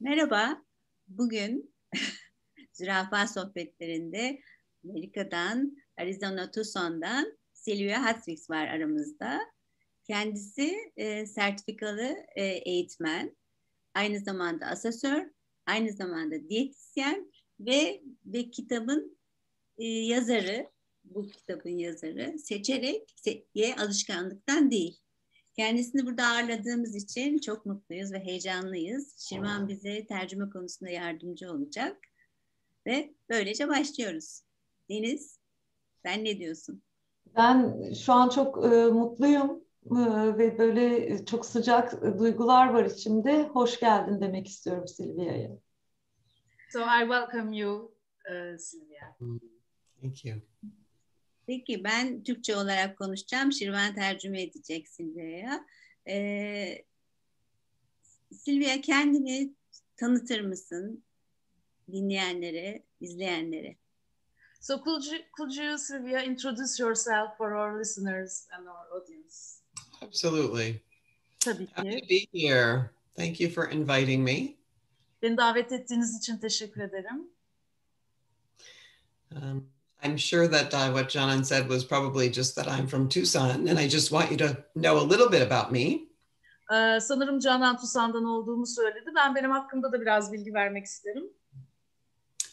Merhaba, bugün Zürafa Sohbetlerinde Amerika'dan, Arizona Tucson'dan Silvia Hatzwix var aramızda. Kendisi e, sertifikalı e, eğitmen, aynı zamanda asesör, aynı zamanda diyetisyen ve ve kitabın e, yazarı, bu kitabın yazarı seçerek se alışkanlıktan değil. Kendisini burada ağırladığımız için çok mutluyuz ve heyecanlıyız. Şirvan bize tercüme konusunda yardımcı olacak. Ve böylece başlıyoruz. Deniz, sen ne diyorsun? Ben şu an çok e, mutluyum e, ve böyle çok sıcak duygular var içimde. Hoş geldin demek istiyorum Silvia'ya. So I welcome you, uh, Sylvia. Thank you. Peki ben Türkçe olarak konuşacağım. Şirvan tercüme edecek Silvia'ya. Ee, Silvia kendini tanıtır mısın dinleyenlere, izleyenlere? So could you, could you, Sylvia, introduce yourself for our listeners and our audience? Absolutely. Tabii Happy to ki. be here. Thank you for inviting me. Beni davet ettiğiniz için teşekkür ederim. Um, I'm sure that uh, what John said was probably just that I'm from Tucson, and I just want you to know a little bit about me. Ee, sanırım Canan Tusan'dan olduğumu söyledi. Ben benim hakkımda da biraz bilgi vermek isterim.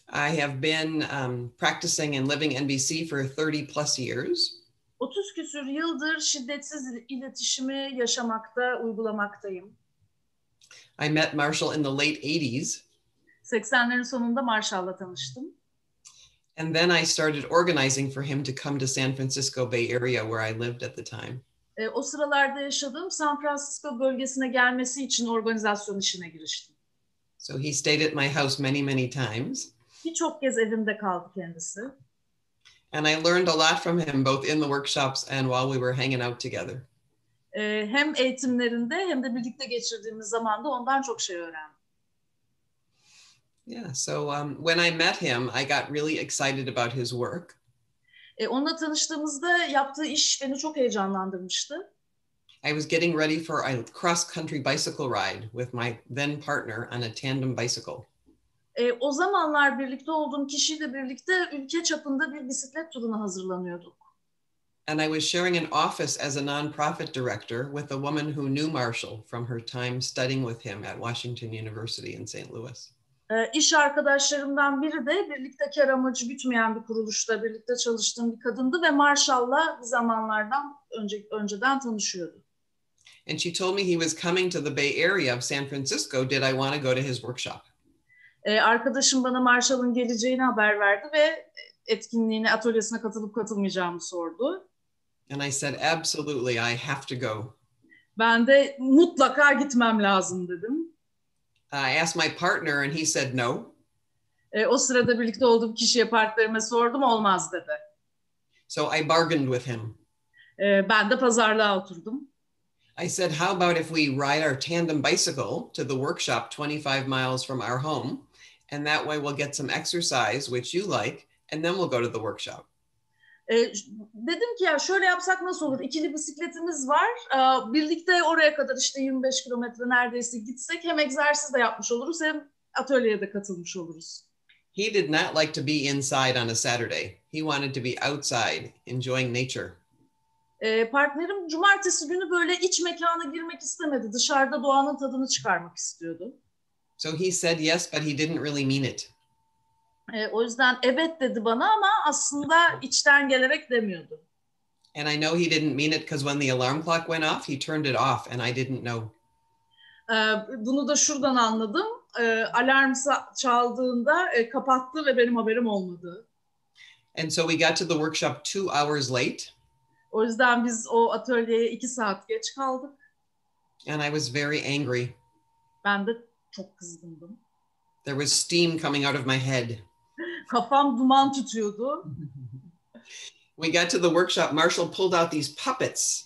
I have been um, practicing and living NBC for 30 plus years. 30 küsür yıldır şiddetsiz iletişimi yaşamakta, uygulamaktayım. I met Marshall in the late 80s, 80'lerin sonunda Marshall'la tanıştım. And then I started organizing for him to come to San Francisco Bay Area where I lived at the time. Ee, o sıralarda yaşadığım San Francisco bölgesine gelmesi için organizasyon işine giriştim. So he stayed at my house many, many times. Birçok kez evimde kaldı kendisi. And I learned a lot from him, both in the workshops and while we were hanging out together. Ee, hem eğitimlerinde hem de birlikte geçirdiğimiz zamanda ondan çok şey öğrendim. Yeah, so um, when I met him, I got really excited about his work. Ee, onunla tanıştığımızda yaptığı iş beni çok heyecanlandırmıştı. I was getting ready for a cross country bicycle ride with my then partner on a tandem bicycle. Ee, o zamanlar birlikte olduğum kişiyle birlikte ülke çapında bir bisiklet turuna hazırlanıyorduk. And I was sharing an office as a nonprofit director with a woman who knew Marshall from her time studying with him at Washington University in St. Louis. Ee, iş arkadaşlarımdan biri de birlikte kar amacı gütmeyen bir kuruluşta birlikte çalıştığım bir kadındı ve Marshall'la zamanlardan önce, önceden tanışıyordu. And she told me he was coming to the Bay Area of San Francisco. Did I want to go to his workshop? Ee, arkadaşım bana Marshall'ın geleceğini haber verdi ve etkinliğine, atölyesine katılıp katılmayacağımı sordu. And I said, Absolutely, I have to go. Ben de mutlaka gitmem lazım dedim. I asked my partner, and he said no. Ee, o sırada birlikte olduğum kişiye partnerime sordum, olmaz dedi. So I bargained with him. Ee, ben de pazarlığa oturdum. I said, How about if we ride our tandem bicycle to the workshop 25 miles from our home? And that way we'll get some exercise, which you like, and then we'll go to the workshop. Ee, dedim ki ya şöyle yapsak nasıl olur? İkili bisikletimiz var. Ee, birlikte oraya kadar işte 25 kilometre neredeyse gitsek hem egzersiz de yapmış oluruz hem atölyeye de katılmış oluruz. He did not like to be inside on a Saturday. He wanted to be outside, enjoying nature. Ee, partnerim cumartesi günü böyle iç mekana girmek istemedi. Dışarıda doğanın tadını çıkarmak istiyordu. So he said yes, but he didn't really mean it. Ee, o yüzden evet dedi bana ama aslında içten gelerek demiyordu. And I know he didn't mean it because when the alarm clock went off, he turned it off, and I didn't know. Ee, bunu da şuradan anladım. Ee, alarm çaldığında e, kapattı ve benim haberim olmadı. And so we got to the workshop two hours late, O yüzden biz o atölyeye iki saat geç kaldık. and I was very angry. Ben de çok kızgındım. There was steam coming out of my head. Kafam duman tutuyordu. We got to the workshop. Marshall pulled out these puppets.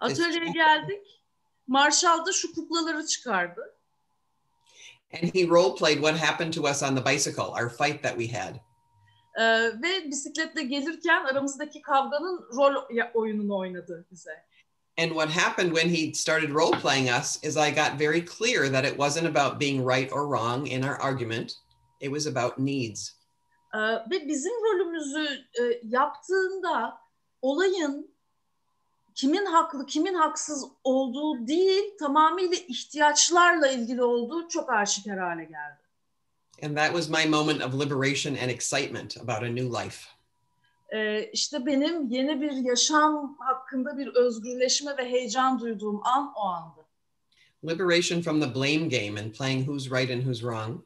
Atölyeye geldik. Marshall da şu kuklaları çıkardı. And he role played what happened to us on the bicycle, our fight that we had. Ee, ve bisikletle gelirken aramızdaki kavganın rol oyununu oynadı bize. And what happened when he started role playing us is I got very clear that it wasn't about being right or wrong in our argument, it was about needs. Ee, ve bizim rolümüzü e, yaptığında olayın kimin haklı, kimin haksız olduğu değil, tamamıyla ihtiyaçlarla ilgili olduğu çok aşikar hale geldi. And that was my moment of liberation and excitement about a new life. Ee, işte benim yeni bir yaşam hakkında bir özgürleşme ve heyecan duyduğum an o andı. Liberation from the blame game and playing who's right and who's wrong.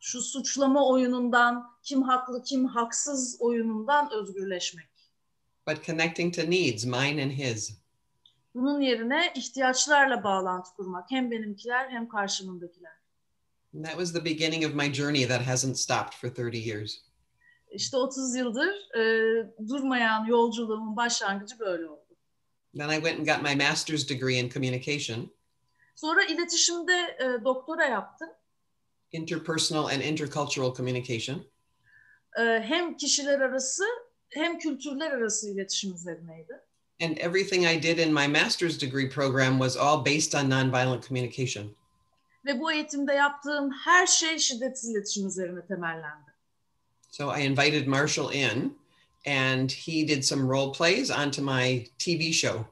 Şu suçlama oyunundan, kim haklı, kim haksız oyunundan özgürleşmek. but connecting to needs, mine and his. Bunun yerine ihtiyaçlarla bağlantı kurmak. Hem benimkiler hem karşımındakiler. And that was the beginning of my journey that hasn't stopped for 30 years. İşte 30 yıldır e, durmayan yolculuğumun başlangıcı böyle oldu. Then I went and got my master's degree in communication, Sonra iletişimde e, doktora yaptım. İnterpersonal and intercultural communication. E, hem kişiler arası hem kültürler arası iletişim üzerineydi. And everything I did in my master's degree program was all based on nonviolent communication. Ve bu eğitimde yaptığım her şey şiddetsiz iletişim üzerine temellendi. So I invited Marshall in, and he did some role plays onto my TV show.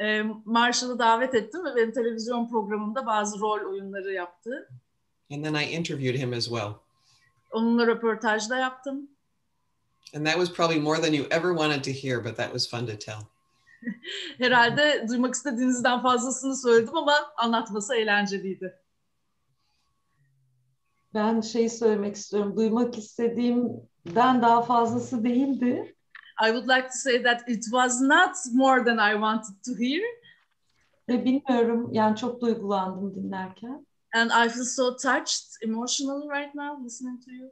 E, Marshall'ı davet ettim ve benim televizyon programımda bazı rol oyunları yaptı. And then I interviewed him as well. Onunla röportaj da yaptım. And that was probably more than you ever wanted to hear, but that was fun to tell. Herhalde duymak istediğinizden fazlasını söyledim ama anlatması eğlenceliydi. Ben şey söylemek istiyorum. Duymak istediğimden daha fazlası değildi. I would like to say that it was not more than I wanted to hear. Ve bilmiyorum yani çok duygulandım dinlerken. And I feel so touched emotionally right now listening to you.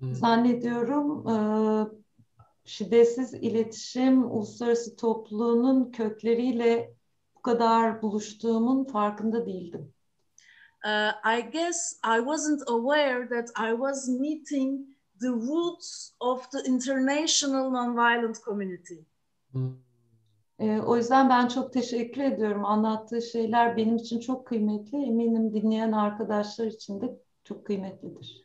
Mm. Zannediyorum e, şiddetsiz iletişim uluslararası topluluğunun kökleriyle bu kadar buluştuğumun farkında değildim. Uh, I guess I wasn't aware that I was meeting the roots of the international nonviolent community. Mm. E, o yüzden ben çok teşekkür ediyorum. Anlattığı şeyler benim için çok kıymetli. Eminim dinleyen arkadaşlar için de çok kıymetlidir.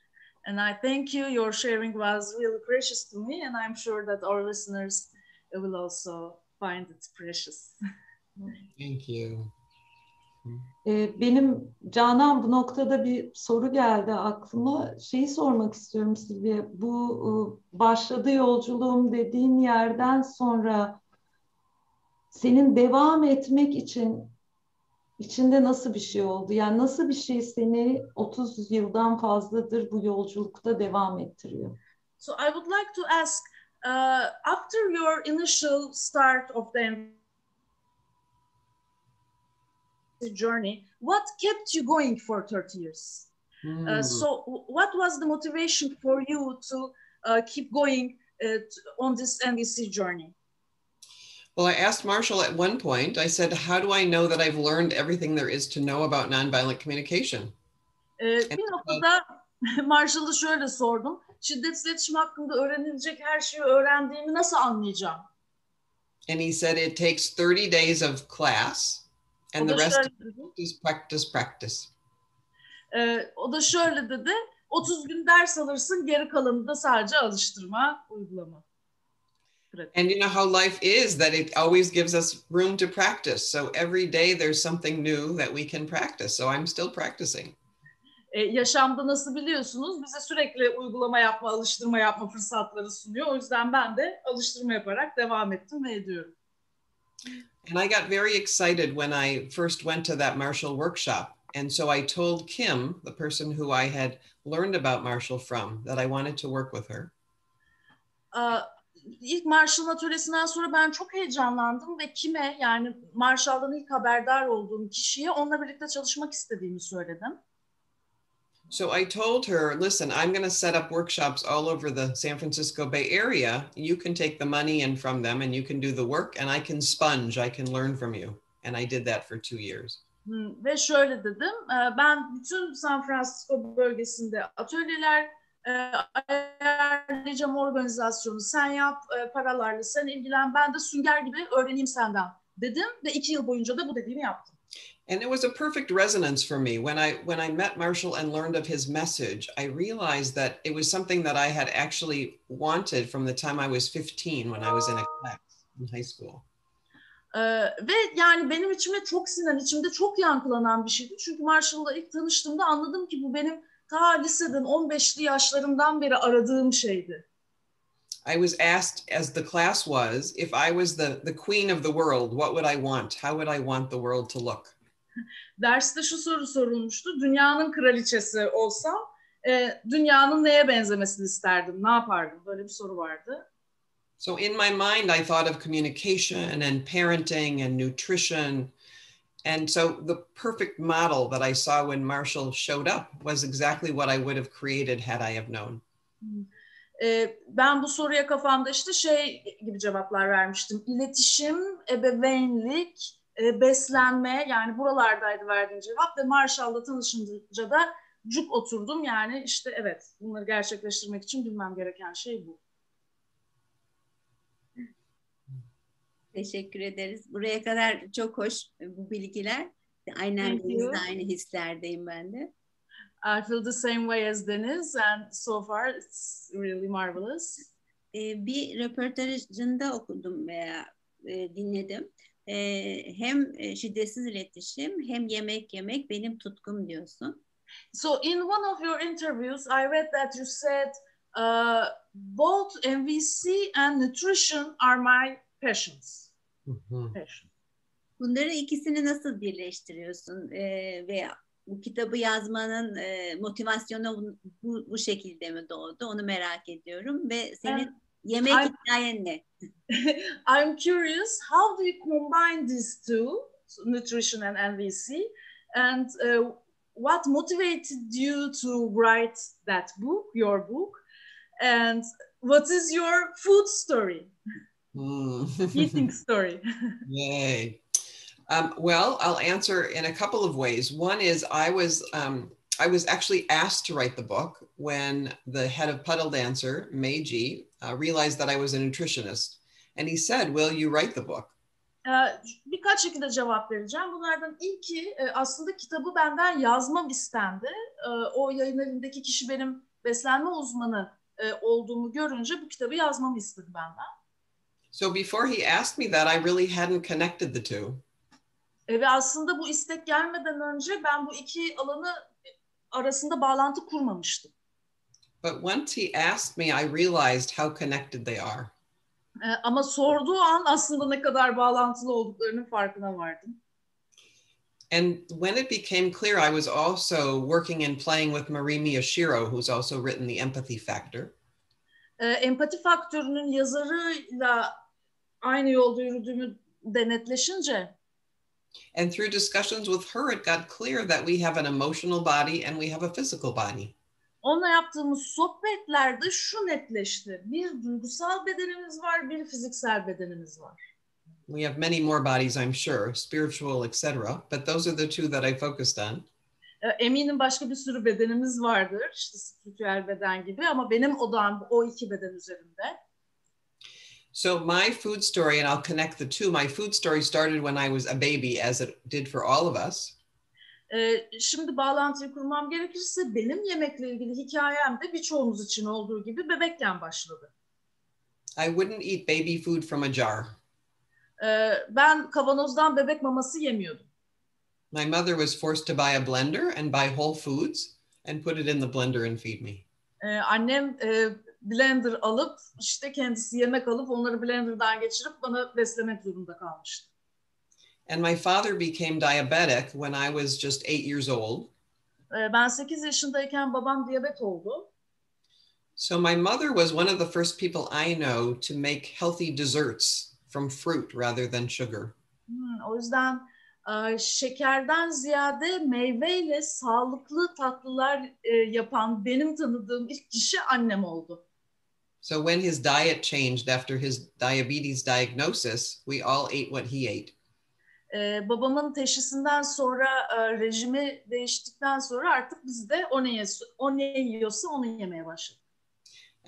And I thank you. Your sharing was really precious to me, and I'm sure that our listeners will also find it precious. Thank you. E, benim Canan bu noktada bir soru geldi aklıma. Şeyi sormak istiyorum Silvia. Bu e, başladı yolculuğum dediğin yerden sonra senin devam etmek için içinde nasıl bir şey oldu? Yani nasıl bir şey seni 30 yıldan fazladır bu yolculukta devam ettiriyor? So I would like to ask, uh, after your initial start of the journey, what kept you going for 30 years? Uh, Mm. so what was the motivation for you to uh, keep going uh, on this NVC journey? Well, I asked Marshall at one point, I said, How do I know that I've learned everything there is to know about nonviolent communication? Ee, bir noktada Marshall'ı şöyle sordum. Şiddetsiz iletişim hakkında öğrenilecek her şeyi öğrendiğimi nasıl anlayacağım? And he said, It takes 30 days of class, and the rest is practice, practice. Ee, o da şöyle dedi. 30 gün ders alırsın, geri kalanı da sadece alıştırma, uygulama. And you know how life is that it always gives us room to practice. So every day there's something new that we can practice. So I'm still practicing. Ee, yaşamda nasıl biliyorsunuz bize sürekli uygulama yapma, alıştırma yapma fırsatları sunuyor. O yüzden ben de alıştırma yaparak devam ettim ve ediyorum. And I got very excited when I first went to that Marshall workshop. And so I told Kim, the person who I had learned about Marshall from, that I wanted to work with her. Ee, ilk Marshall atölyesinden sonra ben çok heyecanlandım ve kime yani Marshall'dan ilk haberdar olduğum kişiye onunla birlikte çalışmak istediğimi söyledim. So I told her, listen, I'm going to set up workshops all over the San Francisco Bay Area. You can take the money in from them and you can do the work, and I can sponge, I can learn from you. And I did that for two years. Hmm, Ve şöyle dedim, e, ben bütün San Francisco bölgesinde atölyeler e, ayarlayacağım organizasyonu sen yap, e, paralarla sen ilgilen, ben de sünger gibi öğreneyim senden dedim ve iki yıl boyunca da bu dediğimi yaptım. And it was a perfect resonance for me when I when I met Marshall and learned of his message. I realized that it was something that I had actually wanted from the time I was 15 when I was in a class in high school. Ee, ve yani benim içime çok sinen, içimde çok yankılanan bir şeydi. Çünkü Marshall'la ilk tanıştığımda anladım ki bu benim ta liseden 15'li yaşlarımdan beri aradığım şeydi. I was asked as the class was if I was the the queen of the world, what would I want? How would I want the world to look? Derste şu soru sorulmuştu. Dünyanın kraliçesi olsam e, dünyanın neye benzemesini isterdim? Ne yapardım? Böyle bir soru vardı. So in my mind, I thought of communication and parenting and nutrition. And so the perfect model that I saw when Marshall showed up was exactly what I would have created had I have known. E, ben bu soruya kafamda işte şey gibi cevaplar vermiştim. İletişim, ebeveynlik, e, beslenme yani buralardaydı verdiğim cevap ve Marshall'la tanışınca da cuk oturdum yani işte evet bunları gerçekleştirmek için bilmem gereken şey bu. Teşekkür ederiz. Buraya kadar çok hoş bu bilgiler. Aynen denizde aynı hislerdeyim ben de. I feel the same way as Deniz and so far it's really marvelous. Ee, bir röportajında okudum veya e, dinledim. Hem e, şiddetsiz iletişim hem yemek yemek benim tutkum diyorsun. So in one of your interviews, I read that you said uh, both MVC and nutrition are my passions. Bunları ikisini nasıl birleştiriyorsun? Ee, ve bu kitabı yazmanın e, motivasyonu bu, bu, şekilde mi doğdu? Onu merak ediyorum ve senin Evet. yemek Ay- hikayen ne? I'm curious, how do you combine these two, nutrition and MVC, and uh, what motivated you to write that book, your book, and what is your food story, Mm. eating story? Yay. Um, well, I'll answer in a couple of ways. One is I was um, I was actually asked to write the book when the head of Puddle Dancer, Meiji, uh, realized that I was a nutritionist, and he said, "Will you write the book?" Birkaç şekilde cevap vereceğim. Bunlardan ilki aslında kitabı benden yazmam istendi. O yayın evindeki kişi benim beslenme uzmanı olduğumu görünce bu kitabı yazmamı istedi benden. So before he asked me that, I really hadn't connected the two. E, Ve aslında bu istek gelmeden önce ben bu iki alanı arasında bağlantı kurmamıştım. But once he asked me, I realized how connected they are. E, Ama sorduğu an aslında ne kadar bağlantılı olduklarının farkına vardım. And when it became clear, I was also working and playing with Marie Miyashiro, who's also written The Empathy Factor. E, Empati faktörünün yazarıyla aynı yolda yürüdüğümü de netleşince And through discussions with her, it got clear that we have an emotional body and we have a physical body. onunla yaptığımız sohbetlerde şu netleşti. Bir duygusal bedenimiz var, bir fiziksel bedenimiz var. We have many more bodies, I'm sure, spiritual, etc. But those are the two that I focused on. E, Eminim başka bir sürü bedenimiz vardır, işte spiritüel beden gibi ama benim odam o iki beden üzerinde. So, my food story, and I'll connect the two, my food story started when I was a baby, as it did for all of us. Ee, şimdi bağlantıyı kurmam gerekirse benim yemekle ilgili hikayem de birçoğumuz için olduğu gibi bebekken başladı. I wouldn't eat baby food from a jar. Ee, ben kavanozdan bebek maması yemiyordum. My mother was forced to buy a blender and buy Whole Foods and put it in the blender and feed me. Ee, annem e, blender alıp işte kendisi yemek alıp onları blenderdan geçirip bana beslemek zorunda kalmıştı. And my father became diabetic when I was just eight years old. Ee, ben 8 yaşındayken babam diyabet oldu. So my mother was one of the first people I know to make healthy desserts from fruit rather than sugar. Hmm, o yüzden e, şekerden ziyade meyveyle sağlıklı tatlılar e, yapan benim tanıdığım ilk kişi annem oldu. So when his diet changed after his diabetes diagnosis, we all ate what he ate. Ee, babamın teşhisinden sonra e, rejimi değiştikten sonra artık biz de o ne, o ne yiyorsa onu yemeye başladık.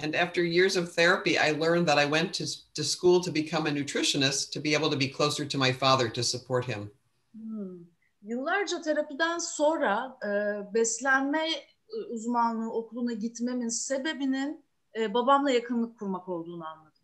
And after years of therapy, I learned that I went to, to school to become a nutritionist to be able to be closer to my father to support him. Hmm. Yıllarca terapiden sonra e, beslenme e, uzmanlığı okuluna gitmemin sebebinin e, babamla yakınlık kurmak olduğunu anladım.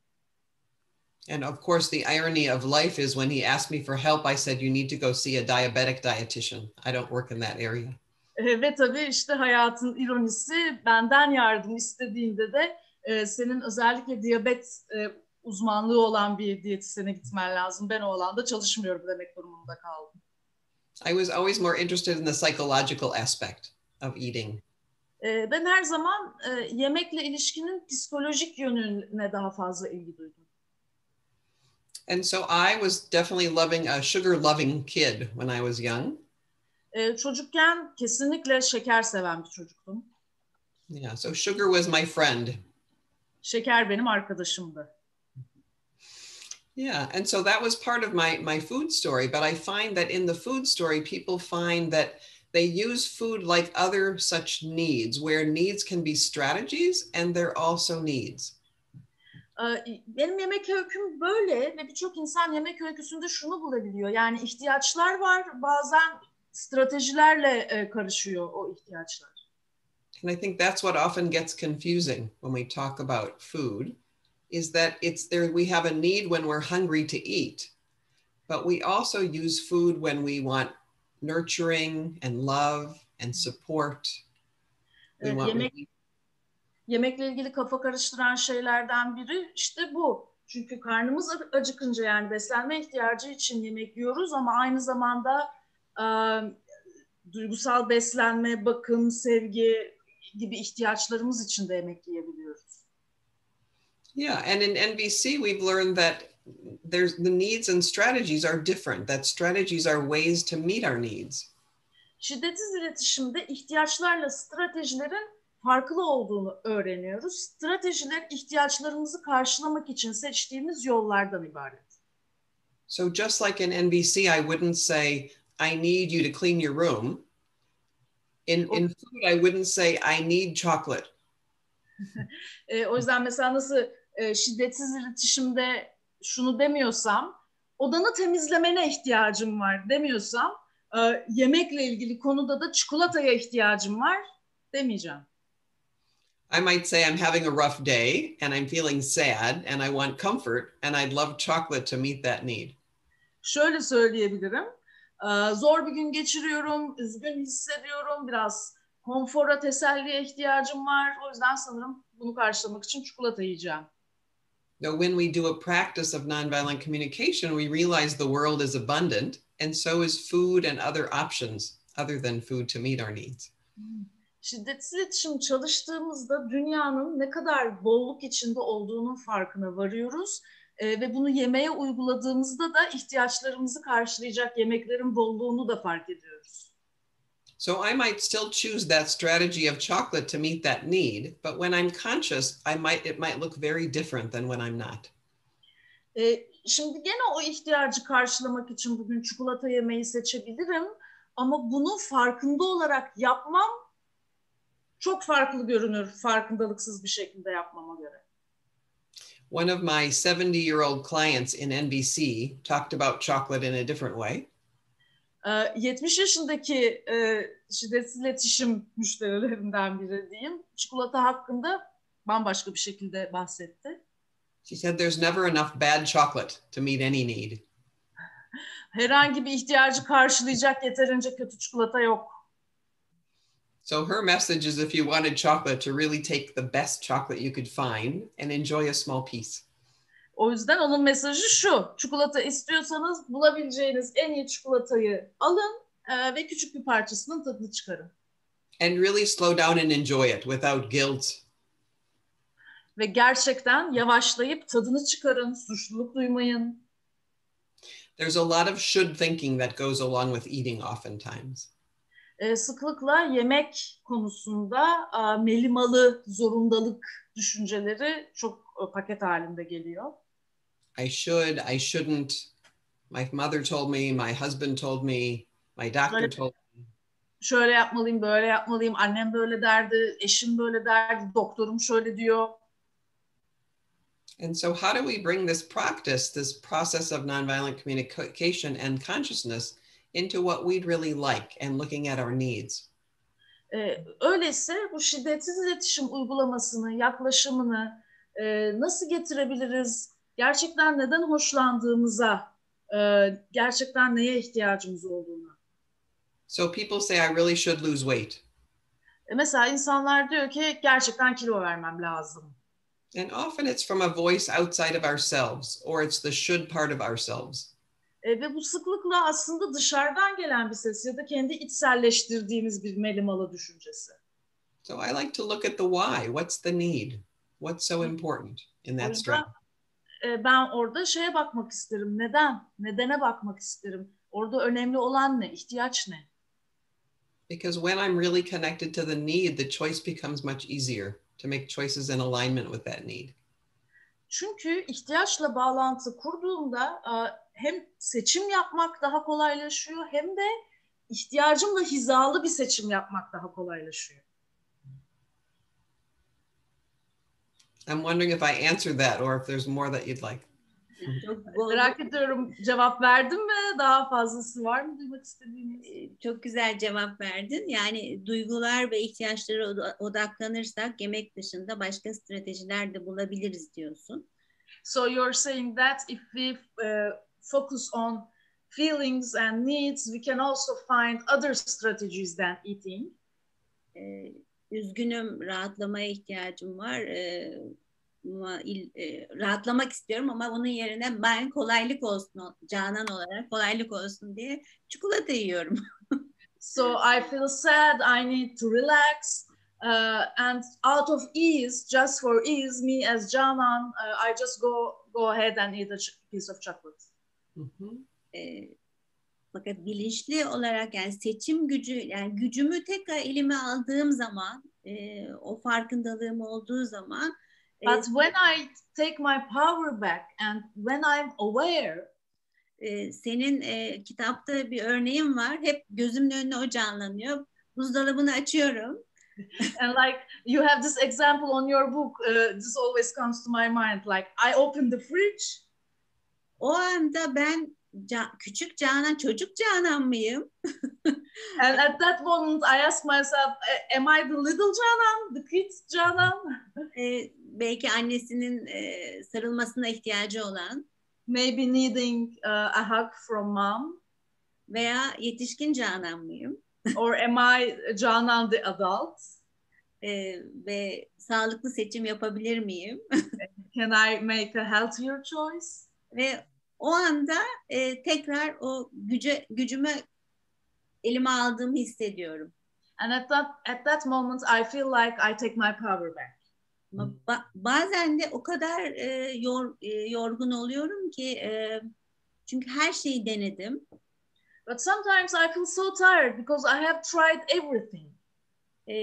And of course, the irony of life is when he asked me for help, I said, You need to go see a diabetic dietitian. I don't work in that area. E, ve tabii işte hayatın ironisi benden yardım istediğinde de e, senin özellikle diyabet e, uzmanlığı olan bir diyetisyene gitmen lazım. Ben o alanda çalışmıyorum demek durumunda kaldım. I was always more interested in the psychological aspect of eating. E, ben her zaman e, yemekle ilişkinin psikolojik yönüne daha fazla ilgi duydum. And so I was definitely loving a sugar loving kid when I was young. E, çocukken kesinlikle şeker seven bir çocuktum. Yeah, so sugar was my friend. Şeker benim arkadaşımdı. Yeah, and so that was part of my my food story, but I find that in the food story people find that they use food like other such needs where needs can be strategies and they're also needs. Ee, Benim yemek öyküm böyle ve birçok insan yemek öyküsünde şunu bulabiliyor. Yani ihtiyaçlar var, bazen stratejilerle karışıyor o ihtiyaçlar. And I think that's what often gets confusing when we talk about food is that it's there we have a need when we're hungry to eat. But we also use food when we want nurturing and love and support. We Evet, want yemek yemekle ilgili kafa karıştıran şeylerden biri işte bu. Çünkü karnımız acıkınca yani beslenme ihtiyacı için yemek yiyoruz ama aynı zamanda e, duygusal beslenme, bakım, sevgi gibi ihtiyaçlarımız için de yemek yiyebiliyoruz. Yeah, and in NVC we've learned that there's the needs and strategies are different. That strategies are ways to meet our needs. Şiddetsiz iletişimde ihtiyaçlarla stratejilerin farklı olduğunu öğreniyoruz. Stratejiler ihtiyaçlarımızı karşılamak için seçtiğimiz yollardan ibaret. So just like in NVC, I wouldn't say, I need you to clean your room. In, in food, I wouldn't say, I need chocolate. E, o yüzden mesela nasıl e, şiddetsiz iletişimde şunu demiyorsam, odanı temizlemene ihtiyacım var demiyorsam, e, yemekle ilgili konuda da çikolataya ihtiyacım var demeyeceğim. I might say, I'm having a rough day and I'm feeling sad and I want comfort and I'd love chocolate to meet that need. Şöyle söyleyebilirim. e, Zor bir gün geçiriyorum, üzgün hissediyorum, biraz konfora, teselliye ihtiyacım var. O yüzden sanırım bunu karşılamak için çikolata yiyeceğim. Though when we do a practice of nonviolent communication, we realize the world is abundant and so is food and other options other than food to meet our needs. Şiddetsiz iletişim çalıştığımızda dünyanın ne kadar bolluk içinde olduğunun farkına varıyoruz. Ee, ve bunu yemeğe uyguladığımızda da ihtiyaçlarımızı karşılayacak yemeklerin bolluğunu da fark ediyoruz. So I might still choose that strategy of chocolate to meet that need, but when I'm conscious, I might it might look very different than when I'm not. Ee, şimdi gene o ihtiyacı karşılamak için bugün çikolata yemeyi seçebilirim. Ama bunu farkında olarak yapmam çok farklı görünür farkındalıksız bir şekilde yapmama göre. One of my 70 year old clients in NBC talked about chocolate in a different way. Ee, 70 yaşındaki e, şiddetsiz iletişim müşterilerinden biri diyeyim. Çikolata hakkında bambaşka bir şekilde bahsetti. She said, There's never enough bad chocolate to meet any need. Herhangi bir ihtiyacı karşılayacak yeterince kötü çikolata yok. So her message is if you wanted chocolate, to really take the best chocolate you could find and enjoy a small piece. O yüzden onun mesajı şu. Çikolata istiyorsanız bulabileceğiniz en iyi çikolatayı alın e, ve küçük bir parçasının tadını çıkarın. And really slow down and enjoy it without guilt. Ve gerçekten yavaşlayıp tadını çıkarın, suçluluk duymayın. There's a lot of should thinking that goes along with eating oftentimes. E, sıklıkla yemek konusunda e, melimalı zorundalık düşünceleri çok e, paket halinde geliyor. I should, I shouldn't. My mother told me, my husband told me, my doctor told me. Şöyle yapmalıyım, böyle yapmalıyım, annem böyle derdi, eşim böyle derdi, doktorum şöyle diyor. And so, how do we bring this practice, this process of nonviolent communication and consciousness into what we'd really like and looking at our needs? Ee, öyleyse bu şiddetsiz iletişim uygulamasını, yaklaşımını e, nasıl getirebiliriz? Gerçekten neden hoşlandığımıza, e, gerçekten neye ihtiyacımız olduğuna. So, people say, I really should lose weight. E, mesela insanlar diyor ki gerçekten kilo vermem lazım. And often it's from a voice outside of ourselves, or it's the should part of ourselves. E, ve bu sıklıkla aslında dışarıdan gelen bir ses ya da kendi içselleştirdiğimiz bir melimalı düşüncesi. So, I like to look at the why. What's the need? What's so important in that struggle? E, ben orada şeye bakmak isterim. Neden? Nedene bakmak isterim. Orada önemli olan ne? İhtiyaç ne? Because when I'm really connected to the need, the choice becomes much easier to make choices in alignment with that need. Çünkü ihtiyaçla bağlantı kurduğumda e, hem seçim yapmak daha kolaylaşıyor hem de ihtiyacımla hizalı bir seçim yapmak daha kolaylaşıyor. I'm wondering if I answered that or if there's more that you'd like. Çok, Merak ediyorum cevap verdim mi? Daha fazlası var mı duymak istediğiniz? e, çok güzel cevap verdin. Yani duygular ve ihtiyaçlara oda- odaklanırsak yemek dışında başka stratejiler de bulabiliriz diyorsun. So you're saying that if we uh, focus on feelings and needs, we can also find other strategies than eating. Ee, üzgünüm, rahatlamaya ihtiyacım var. Ee, e, rahatlamak istiyorum ama bunun yerine ben kolaylık olsun, Canan olarak kolaylık olsun diye çikolata yiyorum. So I feel sad, I need to relax. Uh, and out of ease, just for ease, me as Janan, uh, I just go go ahead and eat a ch- piece of chocolate. Mhm. Ee, fakat bilinçli olarak yani seçim gücü, yani gücümü tekrar elime aldığım zaman, e, o farkındalığım olduğu zaman e, But when I take my power back and when I'm aware, e, senin e, kitapta bir örneğin var. Hep gözümün önüne o canlanıyor. Buzdolabını açıyorum. and like you have this example on your book, uh, this always comes to my mind. Like I open the fridge O anda ben Ca- küçük Canan, çocuk Canan mıyım? And at that moment, I ask myself, "A- am I the little Canan, the kid Canan? E, belki annesinin e, sarılmasına ihtiyacı olan Maybe needing uh, a hug from mom? veya yetişkin Canan mıyım? Or am I Canan the adult? E, ve sağlıklı seçim yapabilir miyim? Can I make a healthier choice? ve o anda e, tekrar o güce gücümü elime aldığımı hissediyorum. And at that, at that moment, I feel like I take my power back. Ba- bazen de o kadar e, yor, e, yorgun oluyorum ki e, çünkü her şeyi denedim. But sometimes I feel so tired because I have tried everything. E,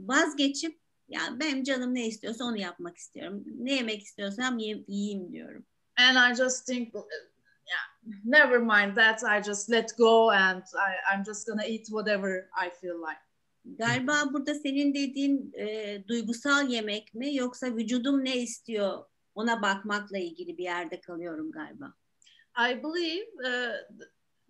vazgeçip yani benim canım ne istiyorsa onu yapmak istiyorum. Ne yemek istiyorsam ye- yiyeyim diyorum. And I just think, uh, yeah, never mind that. I just let go and I, I'm just gonna eat whatever I feel like. Galiba burada senin dediğin e, duygusal yemek mi yoksa vücudum ne istiyor ona bakmakla ilgili bir yerde kalıyorum galiba. I believe uh,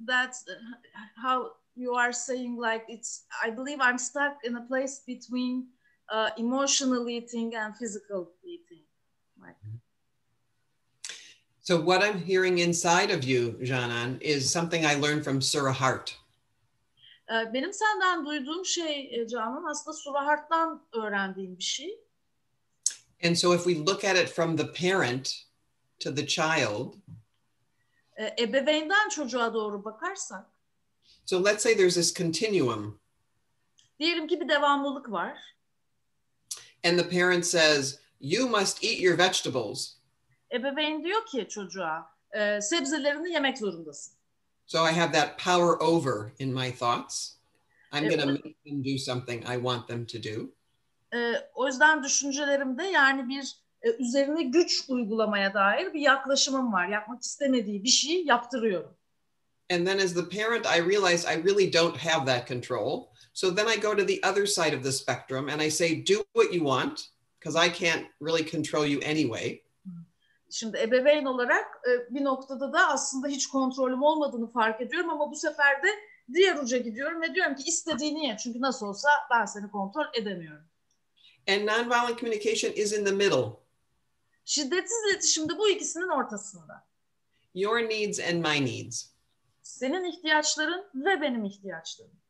that uh, how you are saying like it's. I believe I'm stuck in a place between uh, emotional eating and physical eating. Like, So, what I'm hearing inside of you, Janan, is something I learned from Surah Hart. benim senden duyduğum şey Canan aslında Surahart'tan öğrendiğim bir şey. And so, if we look at it from the parent to the child, ebeveynden çocuğa doğru bakarsak, so let's say there's this continuum, diyelim ki bir devamlılık var. and the parent says, You must eat your vegetables. Ebeveyn diyor ki çocuğa, e, sebzelerini yemek zorundasın. So, I have that power over in my thoughts. I'm going to make them do something I want them to do. E, o yüzden düşüncelerimde yani bir e, üzerine güç uygulamaya dair bir yaklaşımım var. Yapmak istemediği bir şeyi yaptırıyorum. And then, as the parent, I realize I really don't have that control. So then I go to the other side of the spectrum and I say, Do what you want. because I can't really control you anyway. Şimdi ebeveyn olarak e, bir noktada da aslında hiç kontrolüm olmadığını fark ediyorum ama bu sefer de diğer uca gidiyorum ve diyorum ki istediğini ye. Çünkü nasıl olsa ben seni kontrol edemiyorum. And nonviolent communication is in the middle. Şiddetsiz iletişim de bu ikisinin ortasında. Your needs and my needs. Senin ihtiyaçların ve benim ihtiyaçlarım.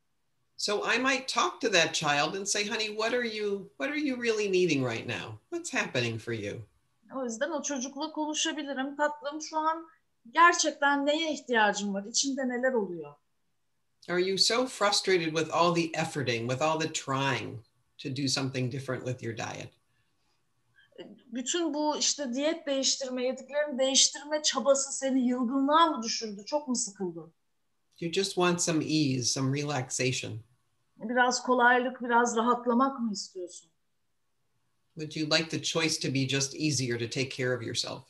So I might talk to that child and say, honey, what are you what are you really needing right now? What's happening for you? O yüzden o çocukla konuşabilirim. Tatlım şu an gerçekten neye ihtiyacın var? İçinde neler oluyor? Are you so frustrated with all the efforting, with all the trying to do something different with your diet? Bütün bu işte diyet değiştirme, yediklerini değiştirme çabası seni yılgınlığa mı düşürdü? Çok mu sıkıldın? You just want some ease, some relaxation. Biraz kolaylık, biraz rahatlamak mı istiyorsun? Would you like the choice to be just easier to take care of yourself?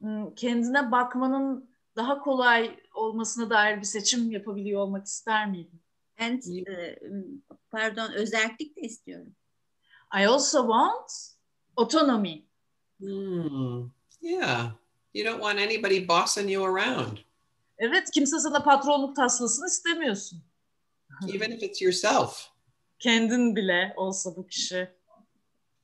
Hmm, Kendine bakmanın daha kolay olmasına dair bir seçim yapabiliyor olmak ister miydin? And e, pardon özellik de istiyorum. I also want autonomy. Hmm. Yeah. You don't want anybody bossing you around, Evet, kimse sana patronluk taslasını istemiyorsun. even if it's yourself. Kendin bile olsa bu kişi.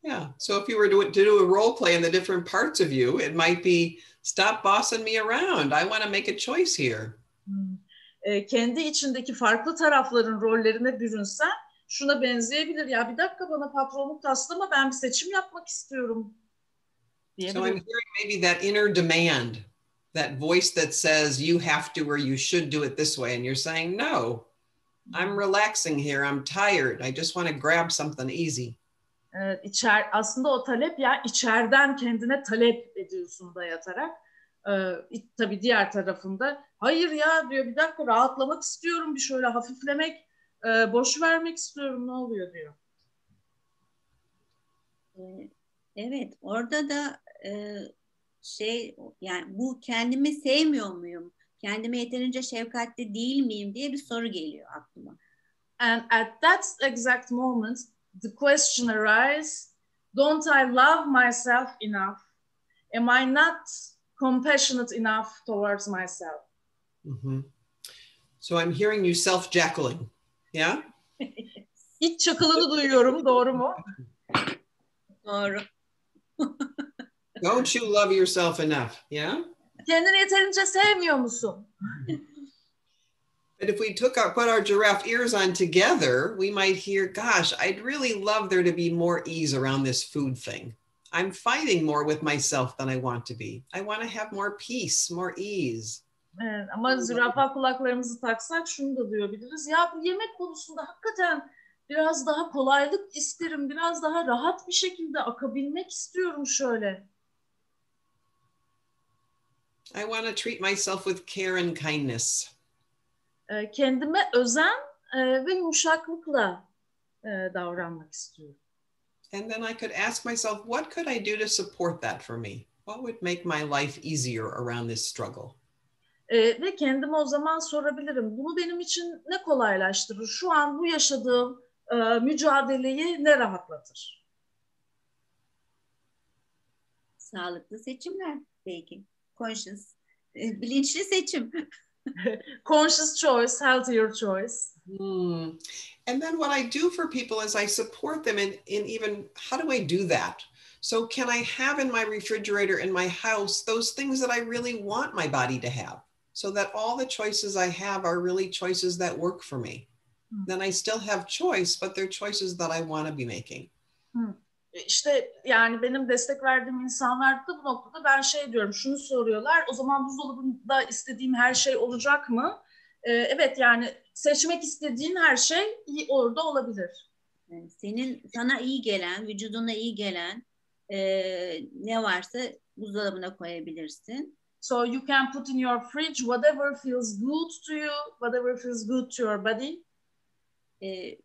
Yeah. So if you were to, to do a role play in the different parts of you, it might be stop bossing me around. I want to make a choice here. Hmm. E, kendi içindeki farklı tarafların rollerine bürünsen şuna benzeyebilir. Ya bir dakika bana patronluk taslama ben bir seçim yapmak istiyorum. So I'm hearing maybe that inner demand, that voice that says you have to or you should do it this way. And you're saying, no, I'm relaxing here. I'm tired. I just want to grab something easy. Evet, içer, aslında o talep ya içeriden kendine talep ediyorsun dayatarak. İt- tabii diğer tarafında hayır ya diyor bir dakika rahatlamak istiyorum bir şöyle hafiflemek e, boş vermek istiyorum ne oluyor diyor. E, Evet, orada da e, şey yani bu kendimi sevmiyor muyum? Kendime yeterince şefkatli değil miyim diye bir soru geliyor aklıma. And at that exact moment the question arises don't I love myself enough? Am I not compassionate enough towards myself? Mhm. So I'm hearing you self jackling. Yeah. İç çakılını duyuyorum doğru mu? Doğru. Don't you love yourself enough? Yeah. Kendini yeterince sevmiyor musun? But if we took our put our giraffe ears on together, we might hear, gosh, I'd really love there to be more ease around this food thing. I'm fighting more with myself than I want to be. I want to have more peace, more ease. Evet, ama zürafa kulaklarımızı taksak şunu da duyabiliriz. Ya bu yemek konusunda hakikaten biraz daha kolaylık isterim. Biraz daha rahat bir şekilde akabilmek istiyorum şöyle. I want to treat myself with care and kindness. Ee, kendime özen e, ve yumuşaklıkla e, davranmak istiyorum. And then I could ask myself, what could I do to support that for me? What would make my life easier around this struggle? Ve kendime o zaman sorabilirim. Bunu benim için ne kolaylaştırır? Şu an bu yaşadığım e, mücadeleyi ne rahatlatır? Sağlıklı seçimler belki. Conscious, e, bilinçli seçim. Conscious choice, healthier choice. Hmm. And then what I do for people is I support them in, in even how do I do that? So, can I have in my refrigerator in my house those things that I really want my body to have? So that all the choices I have are really choices that work for me. Hmm. Then I still have choice, but they're choices that I want to be making. İşte yani benim destek verdiğim insanlar da bu noktada ben şey diyorum şunu soruyorlar o zaman buzdolabında istediğim her şey olacak mı? Ee, evet yani seçmek istediğin her şey orada olabilir. Yani senin sana iyi gelen, vücuduna iyi gelen e, ne varsa buzdolabına koyabilirsin. So you can put in your fridge whatever feels good to you, whatever feels good to your body. E, e,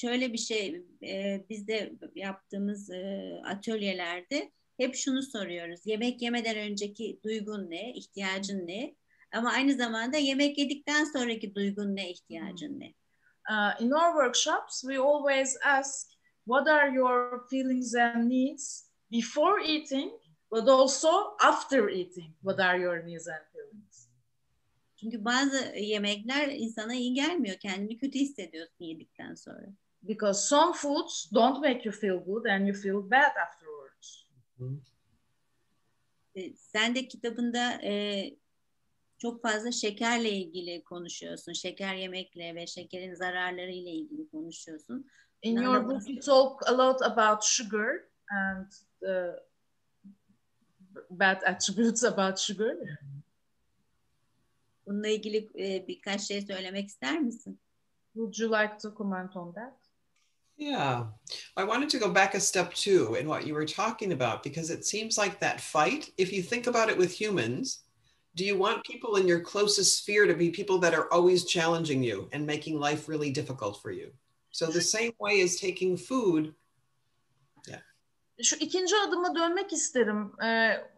şöyle bir şey e, biz de yaptığımız e, atölyelerde hep şunu soruyoruz. Yemek yemeden önceki duygun ne, ihtiyacın ne? Ama aynı zamanda yemek yedikten sonraki duygun ne, ihtiyacın ne? Uh, in our workshops we always ask what are your feelings and needs before eating, but also after eating? What are your needs and feelings? Çünkü bazı yemekler insana iyi gelmiyor. Kendini kötü hissediyorsun yedikten sonra. Because some foods don't make you feel good and you feel bad afterwards. E, Sen de kitabında e, çok fazla şekerle ilgili konuşuyorsun. Şeker yemekle ve şekerin zararları ile ilgili konuşuyorsun. In No, your book, you talk a lot about sugar and the bad attributes about sugar. Bununla ilgili e, birkaç şey söylemek ister misin? Would you like to comment on that? Yeah. I wanted to go back a step too in what you were talking about because it seems like that fight, if you think about it with humans, do you want people in your closest sphere to be people that are always challenging you and making life really difficult for you? So, the same way as taking food, Şu ikinci adıma dönmek isterim. Ee,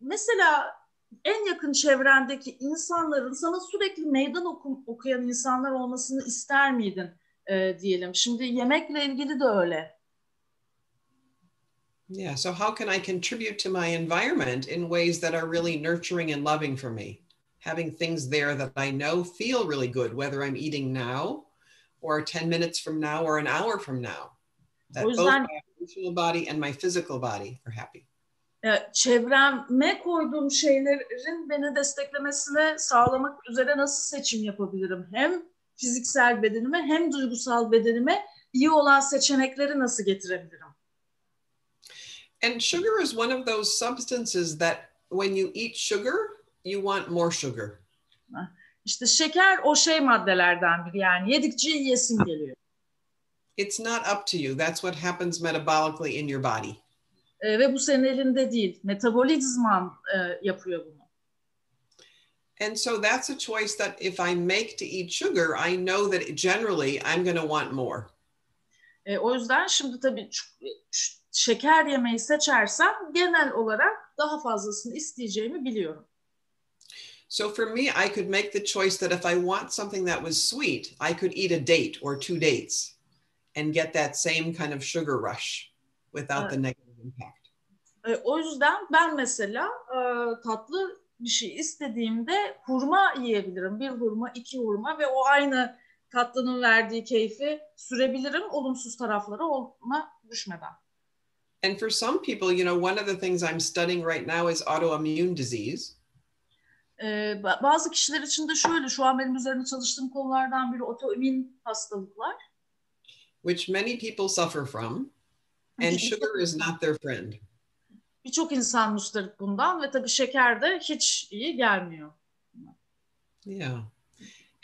mesela en yakın çevrendeki insanların sana sürekli meydan oku- okuyan insanlar olmasını ister miydin Ee, diyelim. Şimdi yemekle ilgili de öyle. yeah. So, how can I contribute to my environment in ways that are really nurturing and loving for me? Having things there that I know feel really good, whether I'm eating now or 10 minutes from now or an hour from now. That both my emotional body and my physical body are happy. Çevreme koyduğum şeylerin beni desteklemesini sağlamak üzere nasıl seçim yapabilirim? Hem fiziksel bedenime hem duygusal bedenime iyi olan seçenekleri nasıl getirebilirim? And sugar is one of those substances that when you eat sugar, you want more sugar. İşte şeker o şey maddelerden biri yani yedikçe yiyesin geliyor. It's not up to you. That's what happens metabolically in your body. Ee, ve bu senin elinde değil. Metabolizman e, yapıyor bunu. And so that's a choice that if I make to eat sugar, I know that generally I'm going to want more. E, o yüzden şimdi tabii şeker yemeyi seçersem genel olarak daha fazlasını isteyeceğimi biliyorum. So for me, I could make the choice that if I want something that was sweet, I could eat a date or two dates and get that same kind of sugar rush without the negative impact. E, o yüzden ben mesela e, tatlı bir şey istediğimde hurma yiyebilirim. Bir hurma, iki hurma ve o aynı tatlının verdiği keyfi sürebilirim olumsuz tarafları olma düşmeden. And for some people, you know, one of the things I'm studying right now is autoimmune disease. E, ba- bazı kişiler için de şöyle, şu an benim üzerine çalıştığım konulardan biri otoimmün hastalıklar. which many people suffer from, and sugar is not their friend. Birçok insan müsterik bundan ve tabii şeker de hiç iyi gelmiyor. Yeah.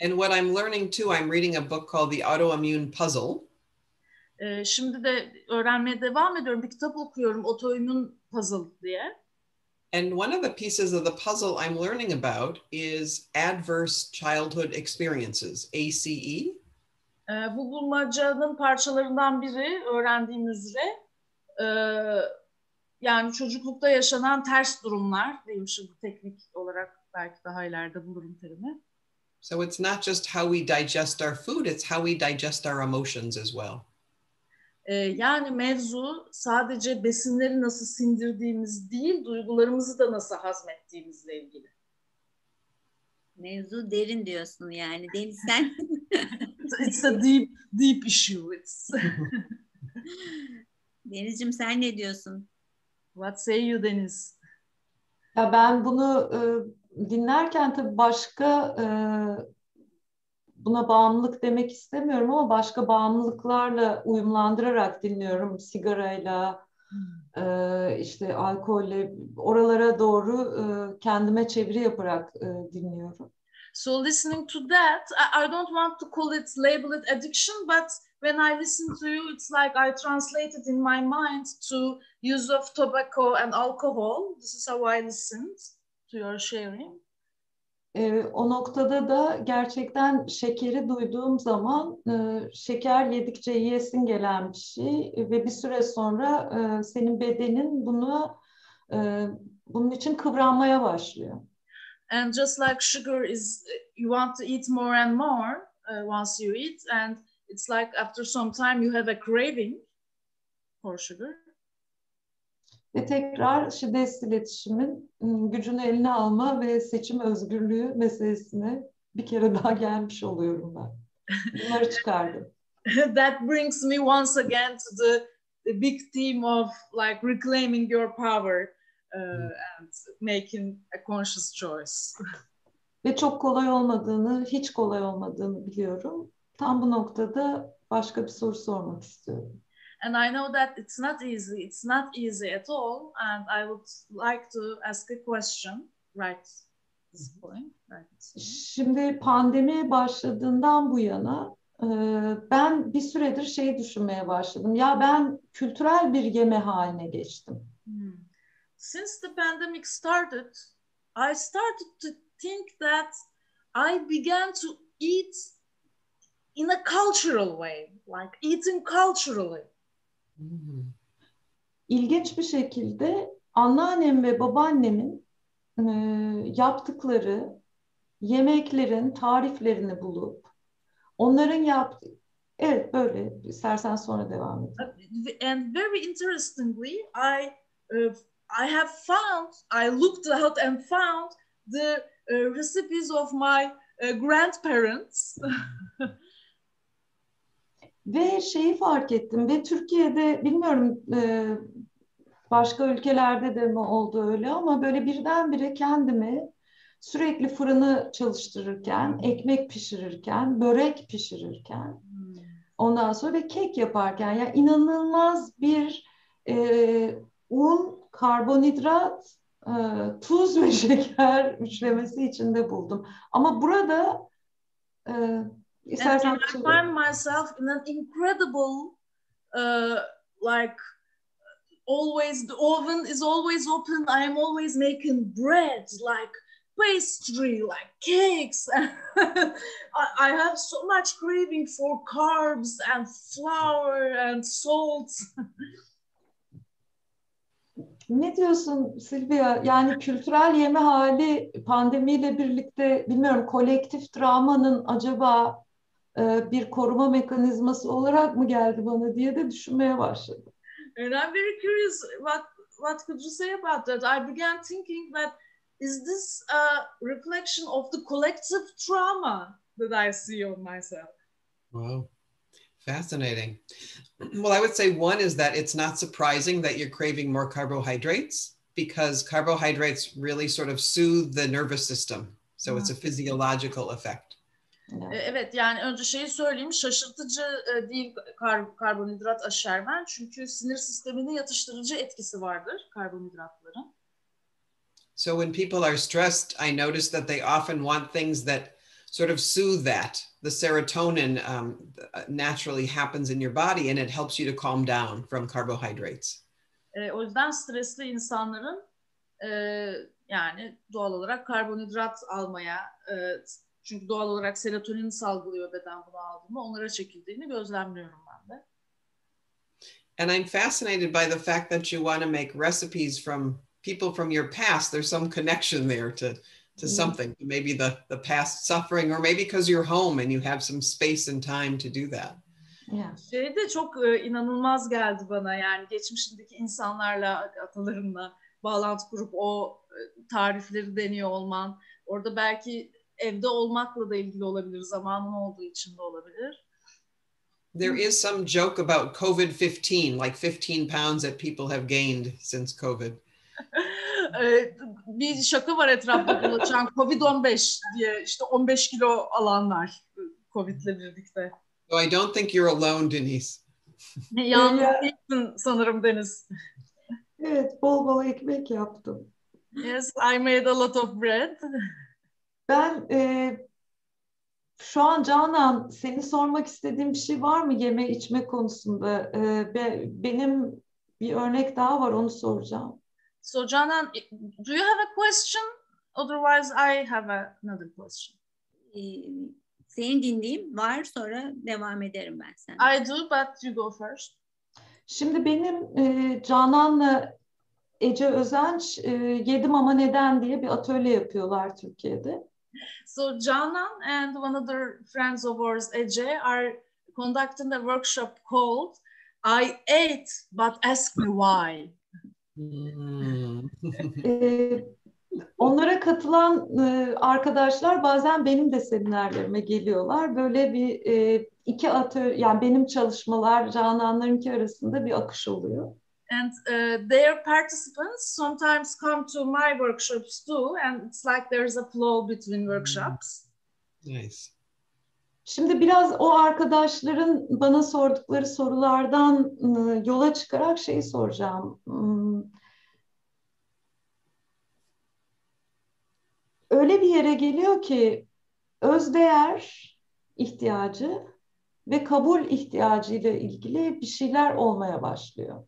And what I'm learning too, I'm reading a book called The Autoimmune Puzzle. E, şimdi de öğrenmeye devam ediyorum. Bir kitap okuyorum, otoimmün puzzle diye. And one of the pieces of the puzzle I'm learning about is adverse childhood experiences, ACE. E, bu bulmacanın parçalarından biri öğrendiğim üzere e, yani çocuklukta yaşanan ters durumlar diyeyim şimdi teknik olarak belki daha ileride bulurum terimi. So it's not just how we digest our food, it's how we digest our emotions as well. E, yani mevzu sadece besinleri nasıl sindirdiğimiz değil, duygularımızı da nasıl hazmettiğimizle ilgili. Mevzu derin diyorsun yani. Deniz sen It's a deep, deep issue. It's Deniz'cim sen ne diyorsun? what say you Deniz? Ya ben bunu e, dinlerken tabii başka e, buna bağımlılık demek istemiyorum ama başka bağımlılıklarla uyumlandırarak dinliyorum. Sigarayla, e, işte alkolle, oralara doğru e, kendime çeviri yaparak e, dinliyorum. So listening to that, I, I don't want to call it, label it addiction, but when I listen to you, it's like I translate it in my mind to use of tobacco and alcohol. This is how I listened to your sharing. E, o noktada da gerçekten şekeri duyduğum zaman e, şeker yedikçe yiyesin gelen bir şey ve bir süre sonra e, senin bedenin bunu e, bunun için kıvranmaya başlıyor. And just like sugar is, you want to eat more and more uh, once you eat, and it's like after some time you have a craving. for sugar. Ve tekrar şiddetsiz iletişimin ım, gücünü eline alma ve seçim özgürlüğü meselesine bir kere daha gelmiş oluyorum ben. Bunları çıkardım. that brings me once again to the, the big theme of like reclaiming your power uh, and making a conscious choice. Ve çok kolay olmadığını, hiç kolay olmadığını biliyorum. Tam bu noktada başka bir soru sormak istiyorum. And I know that it's not easy. It's not easy at all. And I would like to ask a question right this point. Right. Şimdi pandemi başladığından bu yana e, ben bir süredir şey düşünmeye başladım. Ya ben kültürel bir yeme haline geçtim. Hmm. Since the pandemic started, I started to think that I began to eat in a cultural way, like eating culturally. Mm. İlginç bir şekilde anneannem ve babaannemin e, yaptıkları yemeklerin tariflerini bulup onların yaptığı evet böyle istersen sonra devam et. And very interestingly, I uh, I have found, I looked out and found the uh, recipes of my uh, grandparents. Ve şeyi fark ettim ve Türkiye'de bilmiyorum e, başka ülkelerde de mi oldu öyle ama böyle birdenbire kendimi sürekli fırını çalıştırırken, ekmek pişirirken, börek pişirirken ondan sonra ve kek yaparken ya inanılmaz bir e, un, karbonhidrat, e, tuz ve şeker üçlemesi içinde buldum. Ama burada e, istersen and, I find myself in an incredible, uh, like always the oven is always open. I am always making bread, like pastry, like cakes. I, I have so much craving for carbs and flour and salt. Ne diyorsun Silvia? Yani kültürel yeme hali pandemiyle birlikte bilmiyorum kolektif dramanın acaba bir koruma mekanizması olarak mı geldi bana diye de düşünmeye başladım. And I'm very curious what what could you say about that? I began thinking that is this a reflection of the collective trauma that I see on myself? Wow. Fascinating. Well, I would say one is that it's not surprising that you're craving more carbohydrates because carbohydrates really sort of soothe the nervous system. So it's a mm-hmm. physiological effect. E, Evet yani önce şeyi söyleyeyim şaşırtıcı e, değil kar- karbonhidrat aşermen çünkü sinir sistemini yatıştırıcı etkisi vardır karbonhidratların. So when people are stressed, I notice that they often want things that sort of soothe that. The serotonin um, naturally happens in your body and it helps you to calm down from carbohydrates. E, o yüzden stresli insanların e, yani doğal olarak karbonhidrat almaya e, çünkü doğal olarak serotonin salgılıyor beden bunu aldığında onlara çekildiğini gözlemliyorum ben de. And I'm fascinated by the fact that you want to make recipes from people from your past. There's some connection there to to Mm. something, maybe the the past suffering, or maybe because you're home and you have some space and time to do that. Yeah. Şey de çok e, inanılmaz geldi bana yani geçmişindeki insanlarla, atalarınla bağlantı kurup o e, tarifleri deniyor olman. Orada belki evde olmakla da ilgili olabilir, zamanın olduğu için de olabilir. There is some joke about COVID 15, like 15 pounds that people have gained since COVID. E, bir şaka var etrafta dolaşan Covid-15 diye işte 15 kilo alanlar Covid'le birlikte. So I don't think you're alone, Denise. Yalnız Ya. değilsin sanırım Deniz. Evet, bol bol ekmek yaptım. Yes, I made a lot of bread. Ben e, şu an Canan seni sormak istediğim bir şey var mı yeme içme konusunda? E, be- benim bir örnek daha var onu soracağım. So Canan, do you have a question? Otherwise I have another question. Ee, seni dinleyeyim. Var sonra devam ederim ben sen. I do, but you go first. Şimdi benim e, Canan'la Ece Özenç e, Yedim Ama Neden diye bir atölye yapıyorlar Türkiye'de. So Canan and one other friends of ours, Ece, are conducting a workshop called I ate, but ask me why. Mm. Ee, onlara katılan e, arkadaşlar bazen benim de seminerlerime geliyorlar. Böyle bir e, iki atölye, yani benim çalışmalar Cananlarınki arasında bir akış oluyor. And uh, their participants sometimes come to my workshops too, and it's like there's a flow between workshops. nice. Şimdi biraz o arkadaşların bana sordukları sorulardan e, yola çıkarak şeyi soracağım. Hmm. Öyle bir yere geliyor ki özdeğer ihtiyacı ve kabul ihtiyacı ile ilgili bir şeyler olmaya başlıyor.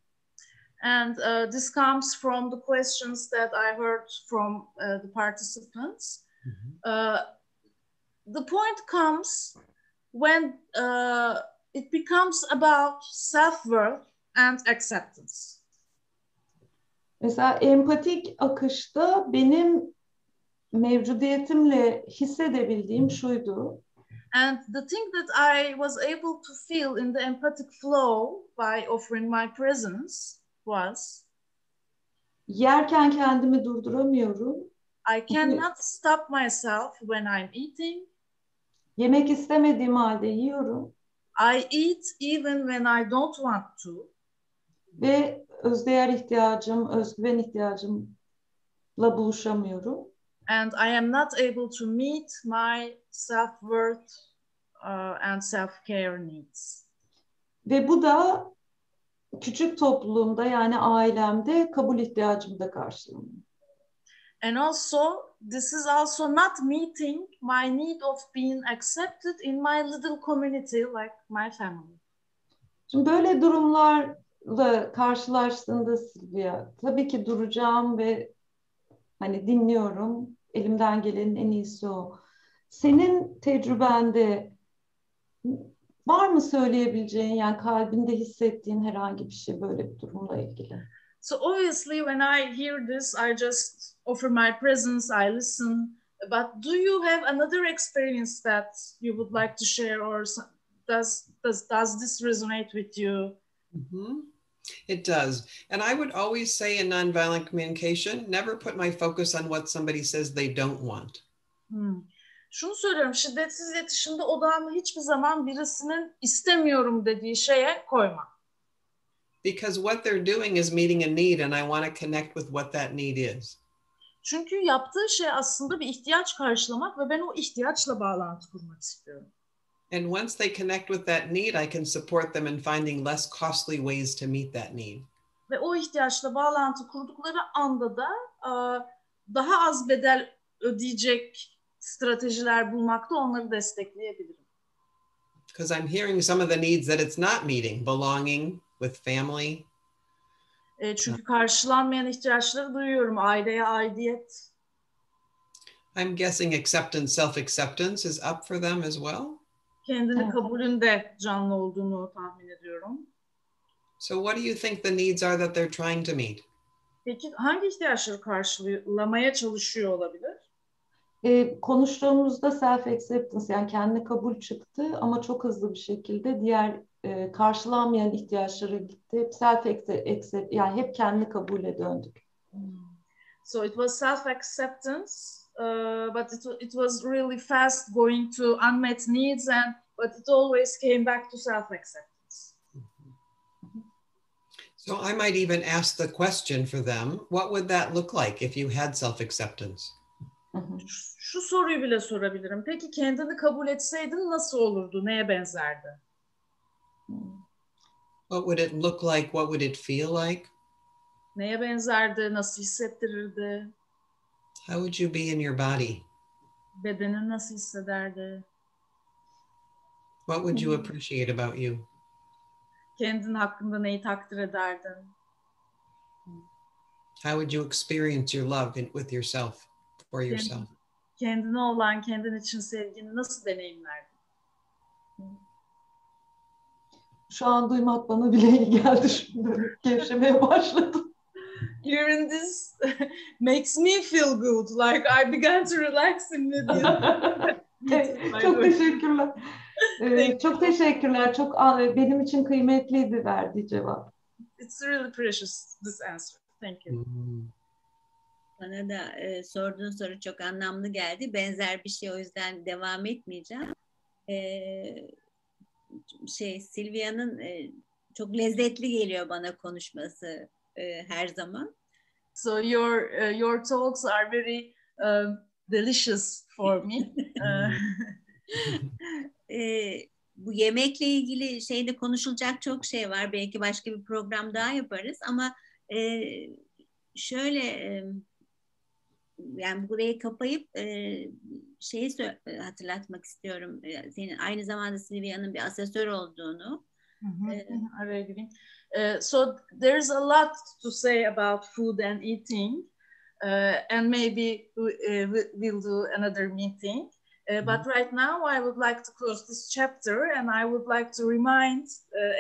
And uh, this comes from the questions that I heard from uh, the participants. Uh, the point comes when uh, it becomes about self-worth and acceptance. Mesela empatik akışta benim mevcudiyetimle hissedebildiğim şuydu. And the thing that I was able to feel in the empathic flow by offering my presence was Yerken kendimi durduramıyorum. I cannot stop myself when I'm eating. Yemek istemediğim halde yiyorum I eat even when I don't want to. ve özdeğer ihtiyacım, özgüven ihtiyacımla buluşamıyorum. And I am not able to meet my self-worth uh, and self-care needs. Ve bu da küçük topluluğumda yani ailemde kabul ihtiyacımı da karşılamıyor. And also, this is also not meeting my need of being accepted in my little community like my family. Şimdi böyle durumlarla karşılaştığında Silvia, tabii ki duracağım ve hani dinliyorum. Elimden gelenin en iyisi o. Senin tecrübende var mı söyleyebileceğin yani kalbinde hissettiğin herhangi bir şey böyle bir durumla ilgili? So obviously, when I hear this, I just offer my presence, I listen. But do you have another experience that you would like to share, or so- does does does this resonate with you? Mhm. It does. And I would always say in nonviolent communication, never put my focus on what somebody says they don't want. Hmm. Şunu söylüyorum, şiddetsiz iletişimde odağımı hiçbir zaman birisinin istemiyorum dediği şeye koyma. Because what they're doing is meeting a need, and I want to connect with what that need is. Çünkü yaptığı şey aslında bir ihtiyaç karşılamak ve ben o ihtiyaçla bağlantı kurmak istiyorum. And once they connect with that need, I can support them in finding less costly ways to meet that need. Ve o ihtiyaçla bağlantı kurdukları anda da daha az bedel ödeyecek stratejiler bulmakta onları destekleyebilirim. Because I'm hearing some of the needs that it's not meeting belonging with family, E, çünkü karşılanmayan ihtiyaçları duyuyorum. Aileye aidiyet. I'm guessing acceptance, self acceptance is up for them as well. Kendini Evet. kabulünde canlı olduğunu tahmin ediyorum. So, what do you think the needs are that they're trying to meet? Peki hangi ihtiyaçları karşılamaya çalışıyor olabilir? Ee, konuştuğumuzda self acceptance yani kendine kabul çıktı ama çok hızlı bir şekilde diğer e, karşılanmayan ihtiyaçlara gitti. Hep self accept yani hep kendi kabule döndük. So it was self-acceptance, uh, but it, it was really fast going to unmet needs, and but it always came back to self-acceptance. So, I might even ask the question for them what would that look like if you had self acceptance? Hı hı. Şu, şu soruyu bile sorabilirim. Peki kendini kabul etseydin nasıl olurdu? Neye benzerdi? What would it look like? What would it feel like? Neye benzerdi? Nasıl hissettirirdi? How would you be in your body? Bedenin nasıl hissederdi? What would you Hmm. appreciate about you? Kendin hakkında neyi takdir ederdin? How would you experience your love in, with yourself, for yourself? Kendine olan, kendin için sevgini nasıl deneyimlerdin? Şu an duymak bana bile iyi geldi. Şimdi gevşemeye başladım. Hearing this makes me feel good. Like I began to relax immediately. çok teşekkürler. Ee, çok teşekkürler. Çok benim için kıymetliydi verdiği cevap. It's really precious this answer. Thank you. Bana da e, sorduğun soru çok anlamlı geldi. Benzer bir şey o yüzden devam etmeyeceğim. E, şey Silvia'nın e, çok lezzetli geliyor bana konuşması e, her zaman. So your uh, your talks are very um, delicious for me. e, bu yemekle ilgili şeyde konuşulacak çok şey var. Belki başka bir program daha yaparız ama e, şöyle e, yani burayı kapayıp e, şeyi hatırlatmak istiyorum. Senin aynı zamanda Silvia'nın bir asesör olduğunu. Uh, so there's a lot to say about food and eating, uh, and maybe we, we'll do another meeting. But right now, I would like to close this chapter, and I would like to remind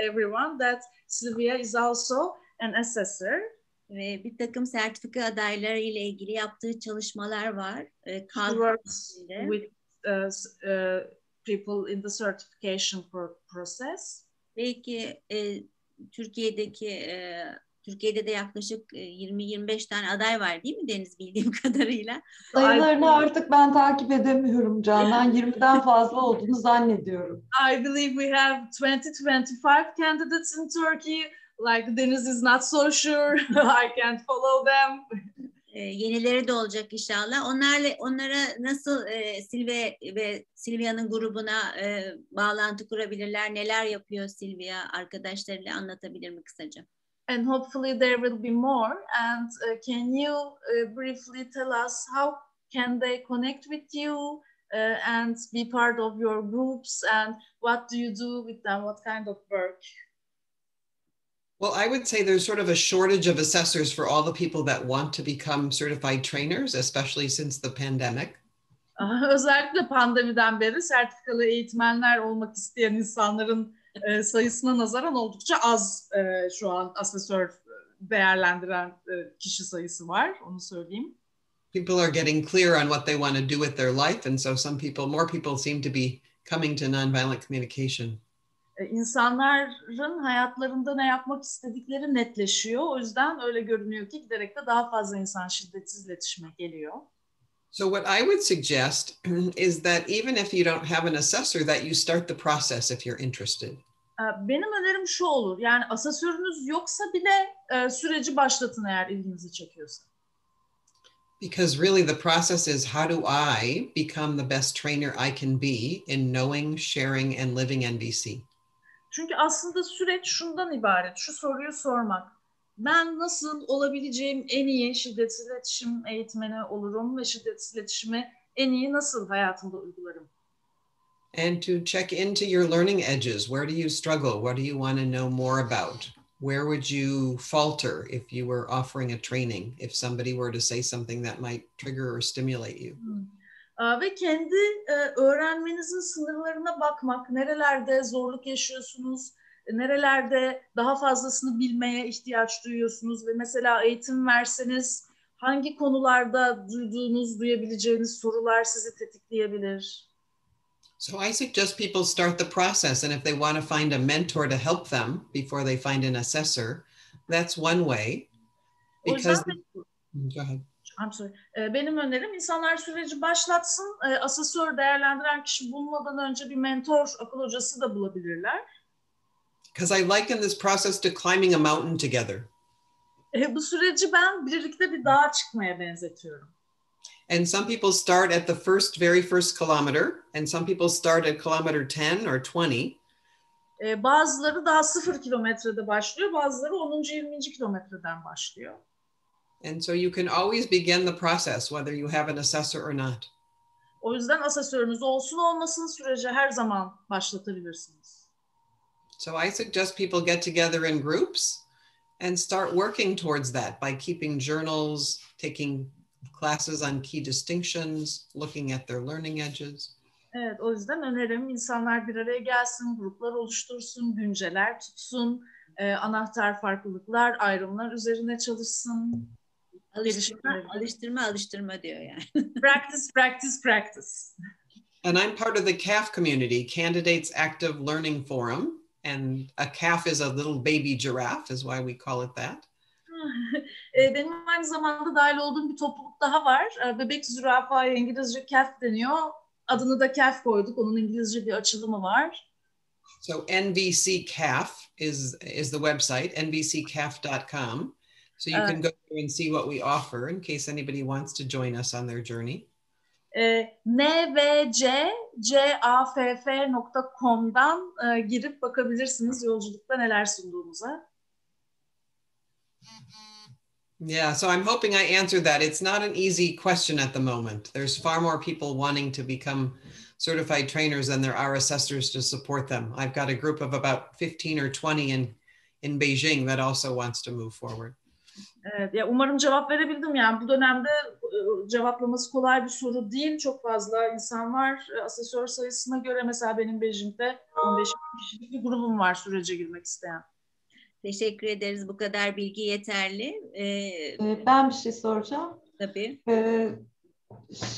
everyone that Sylvia is also an assessor. Ve bir takım sertifika adayları ile ilgili yaptığı çalışmalar var. She works with uh, uh, people in the certification pro process. Belki e, Türkiye'deki e, Türkiye'de de yaklaşık 20-25 e, tane aday var değil mi Deniz bildiğim kadarıyla? Sayılarını artık ben takip edemiyorum Canan. 20'den fazla olduğunu zannediyorum. I believe we have 20-25 candidates in Turkey. Like Deniz is not so sure. I can't follow them. Ee, yenileri de olacak inşallah. Onlarla onlara nasıl e, Silve ve Silvia'nın grubuna e, bağlantı kurabilirler? Neler yapıyor Silvia arkadaşlarıyla anlatabilir mi kısaca? And hopefully there will be more. And uh, can you uh, briefly tell us how can they connect with you uh, and be part of your groups and what do you do with them? What kind of work? Well, I would say there's sort of a shortage of assessors for all the people that want to become certified trainers, especially since the pandemic. Özellikle pandemiden beri sertifikalı eğitmenler olmak isteyen insanların e, sayısına nazaran oldukça az e, şu an asesör değerlendiren e, kişi sayısı var. Onu söyleyeyim. People are getting clear on what they want to do with their life, and so some people, more people, seem to be coming to nonviolent communication. E, insanların hayatlarında ne yapmak istedikleri netleşiyor. O yüzden öyle görünüyor ki giderek de daha fazla insan şiddetsiz iletişime geliyor. So what I would suggest is that even if you don't have an assessor that you start the process if you're interested. E, benim önerim şu olur. Yani asesörünüz yoksa bile e, süreci başlatın eğer ilginizi çekiyorsa. Because really the process is how do I become the best trainer I can be in knowing, sharing and living NVC? Çünkü aslında süreç şundan ibaret. Şu soruyu sormak. Ben nasıl olabileceğim en iyi şiddetsiz iletişim eğitmeni olurum ve şiddetsiz iletişimi en iyi nasıl hayatımda uygularım? And to check into your learning edges. Where do you struggle? What do you want to know more about? Where would you falter if you were offering a training? If somebody were to say something that might trigger or stimulate you? Hmm. Ve kendi e, öğrenmenizin sınırlarına bakmak, nerelerde zorluk yaşıyorsunuz, nerelerde daha fazlasını bilmeye ihtiyaç duyuyorsunuz ve mesela eğitim verseniz hangi konularda duyduğunuz, duyabileceğiniz sorular sizi tetikleyebilir? So I suggest people start the process and if they want to find a mentor to help them before they find an assessor, that's one way. Because Go ahead. I'm sorry. Ee, benim önerim insanlar süreci başlatsın. E, asesör değerlendiren kişi bulmadan önce bir mentor, akıl hocası da bulabilirler. Because I liken this process to climbing a mountain together. E, bu süreci ben birlikte bir dağa çıkmaya benzetiyorum. And some people start at the first, very first kilometer, and some people start at kilometer 10 or 20. E, bazıları daha sıfır kilometrede başlıyor, bazıları 10. 20. kilometreden başlıyor. And so you can always begin the process whether you have an assessor or not. O yüzden asesörünüz olsun olmasın sürece her zaman başlatabilirsiniz. So I suggest people get together in groups and start working towards that by keeping journals, taking classes on key distinctions, looking at their learning edges. Evet, o yüzden önerim insanlar bir araya gelsin, gruplar oluştursun, günceler tutsun, e, anahtar farklılıklar, ayrımlar üzerine çalışsın. Alıştırma, alıştırma, alıştırma diyor yani. practice, practice, practice. And I'm part of the CAF community, Candidates Active Learning Forum. And a calf is a little baby giraffe, is why we call it that. E, Benim aynı zamanda dahil olduğum bir topluluk daha var. E, Bebek zürafaya İngilizce calf deniyor. Adını da calf koyduk. Onun İngilizce bir açılımı var. So NVC CAF is is the website, nvccaf.com. So you can um, go there and see what we offer in case anybody wants to join us on their journey. E, e, girip bakabilirsiniz yolculukta neler sunduğumuza. Yeah, so I'm hoping I answered that. It's not an easy question at the moment. There's far more people wanting to become certified trainers than there are assessors to support them. I've got a group of about 15 or 20 in in Beijing that also wants to move forward. Evet, ya umarım cevap verebildim. Yani bu dönemde e, cevaplaması kolay bir soru değil. Çok fazla insan var. E, Asesör sayısına göre mesela benim Beijing'de 15 kişilik bir grubum var sürece girmek isteyen. Teşekkür ederiz. Bu kadar bilgi yeterli. Ee, Ee, Ben bir şey soracağım. tabii. Ee,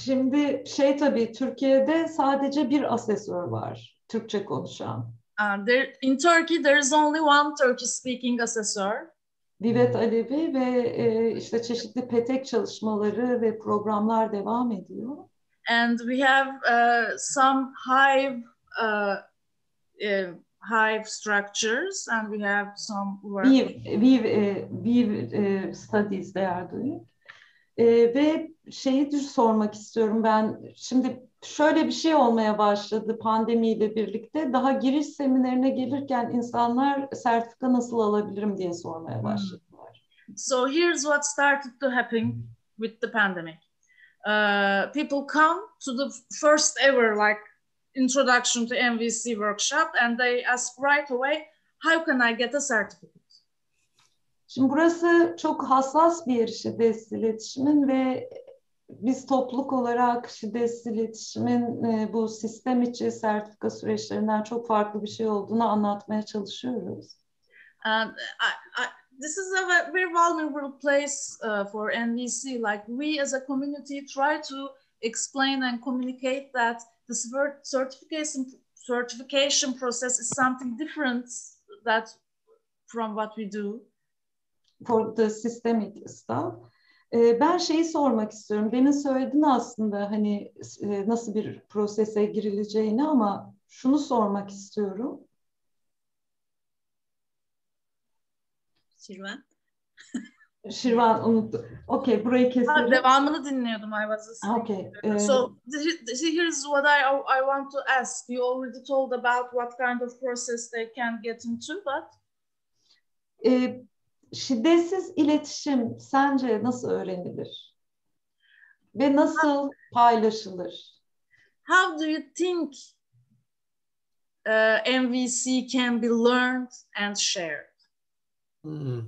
Şimdi şey tabii Türkiye'de sadece bir asesör var. Türkçe konuşan. Uh, there, in Turkey there is only one Turkish speaking assessor. Vivet Alevi ve e, işte çeşitli petek çalışmaları ve programlar devam ediyor. And we have uh, some hive uh, uh, hive structures and we have some work. Weave, weave, e, weave e, studies they are doing. E, ve şeyi sormak istiyorum ben. Şimdi şöyle bir şey olmaya başladı pandemiyle birlikte. Daha giriş seminerine gelirken insanlar sertifika nasıl alabilirim diye sormaya başladılar. So here's what started to happen with the pandemic. Uh, people come to the first ever like introduction to MVC workshop and they ask right away, how can I get a certificate? Şimdi burası çok hassas bir yer şiddetsiz iletişimin ve biz topluluk olarak şiddetsiz iletişimin e, bu sistem içi sertifika süreçlerinden çok farklı bir şey olduğunu anlatmaya çalışıyoruz. And I, I, this is a ve- very vulnerable place uh, for NVC. Like we as a community try to explain and communicate that the cert- certification certification process is something different that from what we do. For the systemic stuff. E, ben şeyi sormak istiyorum. Demin söyledin aslında hani e, nasıl bir prosese girileceğini ama şunu sormak istiyorum. Şirvan. Şirvan unuttu. Okey burayı Ha, keselim. devamını dinliyordum I was listening. Okay. e, So th- here's what I I want to ask. You already told about what kind of process they can get into, but E, şiddetsiz iletişim sence nasıl öğrenilir? Ve nasıl paylaşılır? how do you think uh, MVC can be learned and shared? Hmm.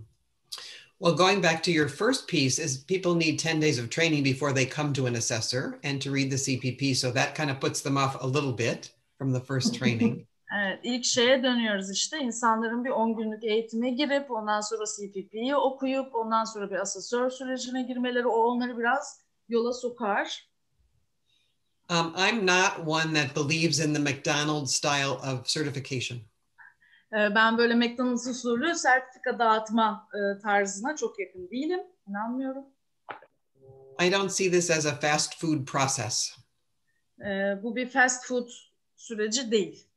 Well, going back to your first piece is people need 10 days of training before they come to an assessor and to read the CPP. So that kind of puts them off a little bit from the first training. Evet, ilk şeye dönüyoruz işte insanların bir 10 günlük eğitime girip ondan sonra CPP'yi okuyup ondan sonra bir asesör sürecine girmeleri o onları biraz yola sokar. Um, I'm not one that believes in the McDonald's style of certification. Ee, Ben böyle McDonald's usulü sertifika dağıtma e, tarzına çok yakın değilim. İnanmıyorum. I don't see this as a fast food process. Ee, Bu bir fast food süreci değil.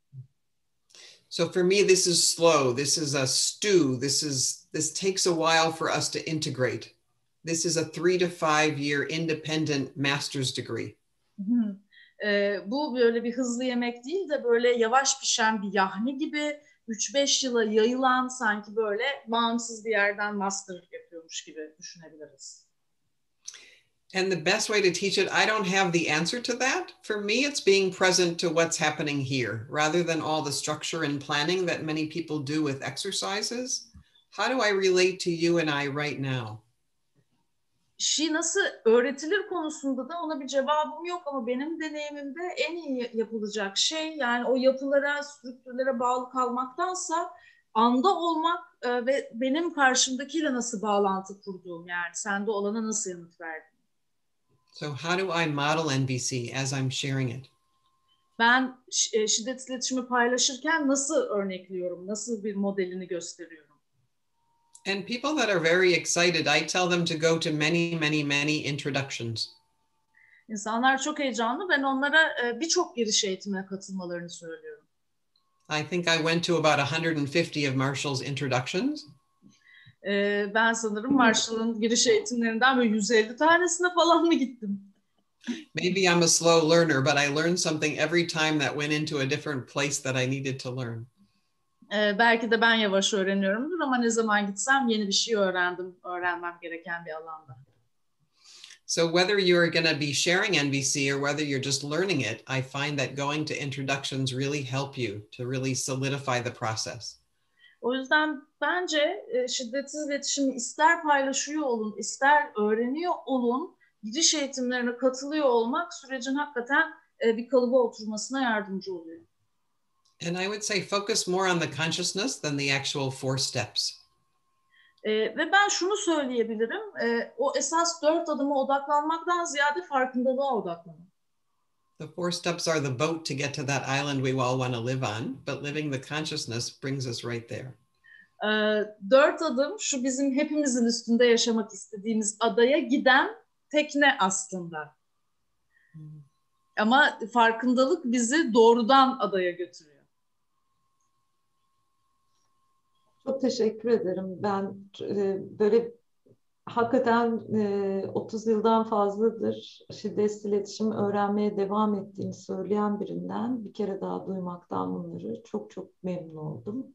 So for me, this is slow. This is a stew. This is this takes a while for us to integrate. This is a three to five year independent master's degree. Ee, bu böyle bir hızlı yemek değil de böyle yavaş pişen bir yahni gibi 3-5 yıla yayılan sanki böyle bağımsız bir yerden master yapıyormuş gibi düşünebiliriz. And the best way to teach it, I don't have the answer to that. For me, it's being present to what's happening here rather than all the structure and planning that many people do with exercises. How do I relate to you and I right now? Şi nasıl öğretilir konusunda da ona bir cevabım yok ama benim deneyimimde en iyi yapılacak şey yani o yapılara, strüktürlere bağlı kalmaktansa anda olmak e, ve benim karşımdakiyle nasıl bağlantı kurduğum yani sende olana nasıl yanıt verdiğim. So, how do I model NVC as I'm sharing it? ben e, şiddet iletişimi paylaşırken nasıl örnekliyorum, nasıl bir modelini gösteriyorum. And people that are very excited, I tell them to go to many, many, many introductions. İnsanlar çok heyecanlı. Ben onlara e, birçok giriş eğitimine katılmalarını söylüyorum. I think I went to about 150 of Marshall's introductions. E, ben sanırım Marshall'ın giriş eğitimlerinden böyle 150 tanesine falan mı gittim? Maybe I'm a slow learner, but I learned something every time that went into a different place that I needed to learn. E, belki de ben yavaş öğreniyorumdur ama ne zaman gitsem yeni bir şey öğrendim, öğrenmem gereken bir alanda. So whether you're going to be sharing NVC or whether you're just learning it, I find that going to introductions really help you to really solidify the process. O yüzden bence e, şiddetsiz iletişimi ister paylaşıyor olun, ister öğreniyor olun, giriş eğitimlerine katılıyor olmak sürecin hakikaten e, bir kalıba oturmasına yardımcı oluyor. And I would say focus more on the consciousness than the actual four steps. E, ve ben şunu söyleyebilirim, e, o esas dört adıma odaklanmaktan ziyade farkındalığa odaklanın. The four steps are the boat to get to that island we all want to live on, but living the consciousness brings us right there. E, dört adım şu bizim hepimizin üstünde yaşamak istediğimiz adaya giden tekne aslında. Ama farkındalık bizi doğrudan adaya götürüyor. Çok teşekkür ederim. Ben e, böyle hakikaten e, 30 yıldan fazladır şiddetsiz iletişim öğrenmeye devam ettiğini söyleyen birinden bir kere daha duymaktan bunları çok çok memnun oldum.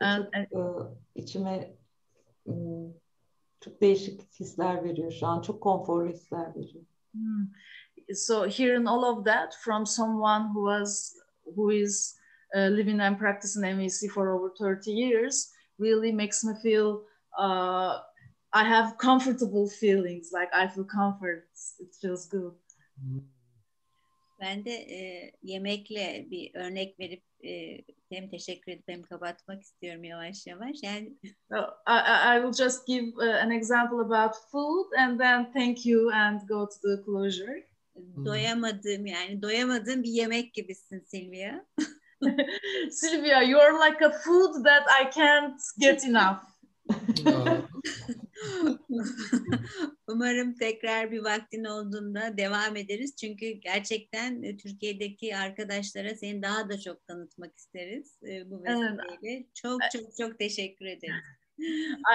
And, çok, e, içime m, çok değişik hisler veriyor şu an. Çok konforlu hisler veriyor. Hmm. So hearing all of that from someone who was who is uh, living and practicing MVC for over 30 years really makes me feel uh, I have comfortable feelings. Like I feel comfort. It feels good. Ben de e, yemekle bir örnek verip e, hem teşekkür edip hem kapatmak istiyorum yavaş yavaş. Yani I, I will just give uh, an example about food and then thank you and go to the closure. doyamadığım yani doyamadığım bir yemek gibisin Silvia. Sylvia, you're like a food that I can't get enough. Umarım tekrar bir vaktin olduğunda devam ederiz. Çünkü gerçekten e, Türkiye'deki arkadaşlara seni daha da çok tanıtmak isteriz e, bu vesileyle. Çok çok çok teşekkür ederiz.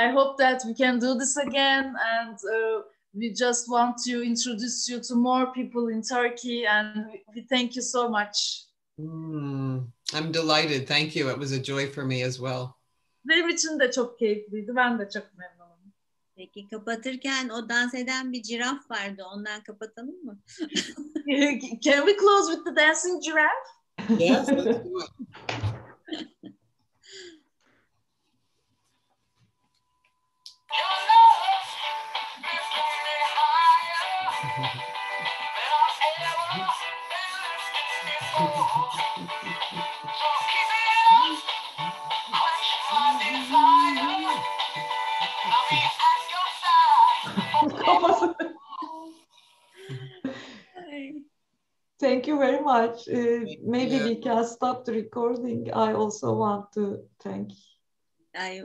I hope that we can do this again and uh, we just want to introduce you to more people in Turkey and we thank you so much. Mm, I'm delighted. Thank you. It was a joy for me as well. Benim için de çok keyifliydi. Ben de çok memnunum. Peki kapatırken o dans eden bir ciraf vardı. Ondan kapatalım mı? Can we close with the dancing giraffe? Yes, Thank you very much. Uh, maybe you. we can stop the recording. I also want to thank Ay,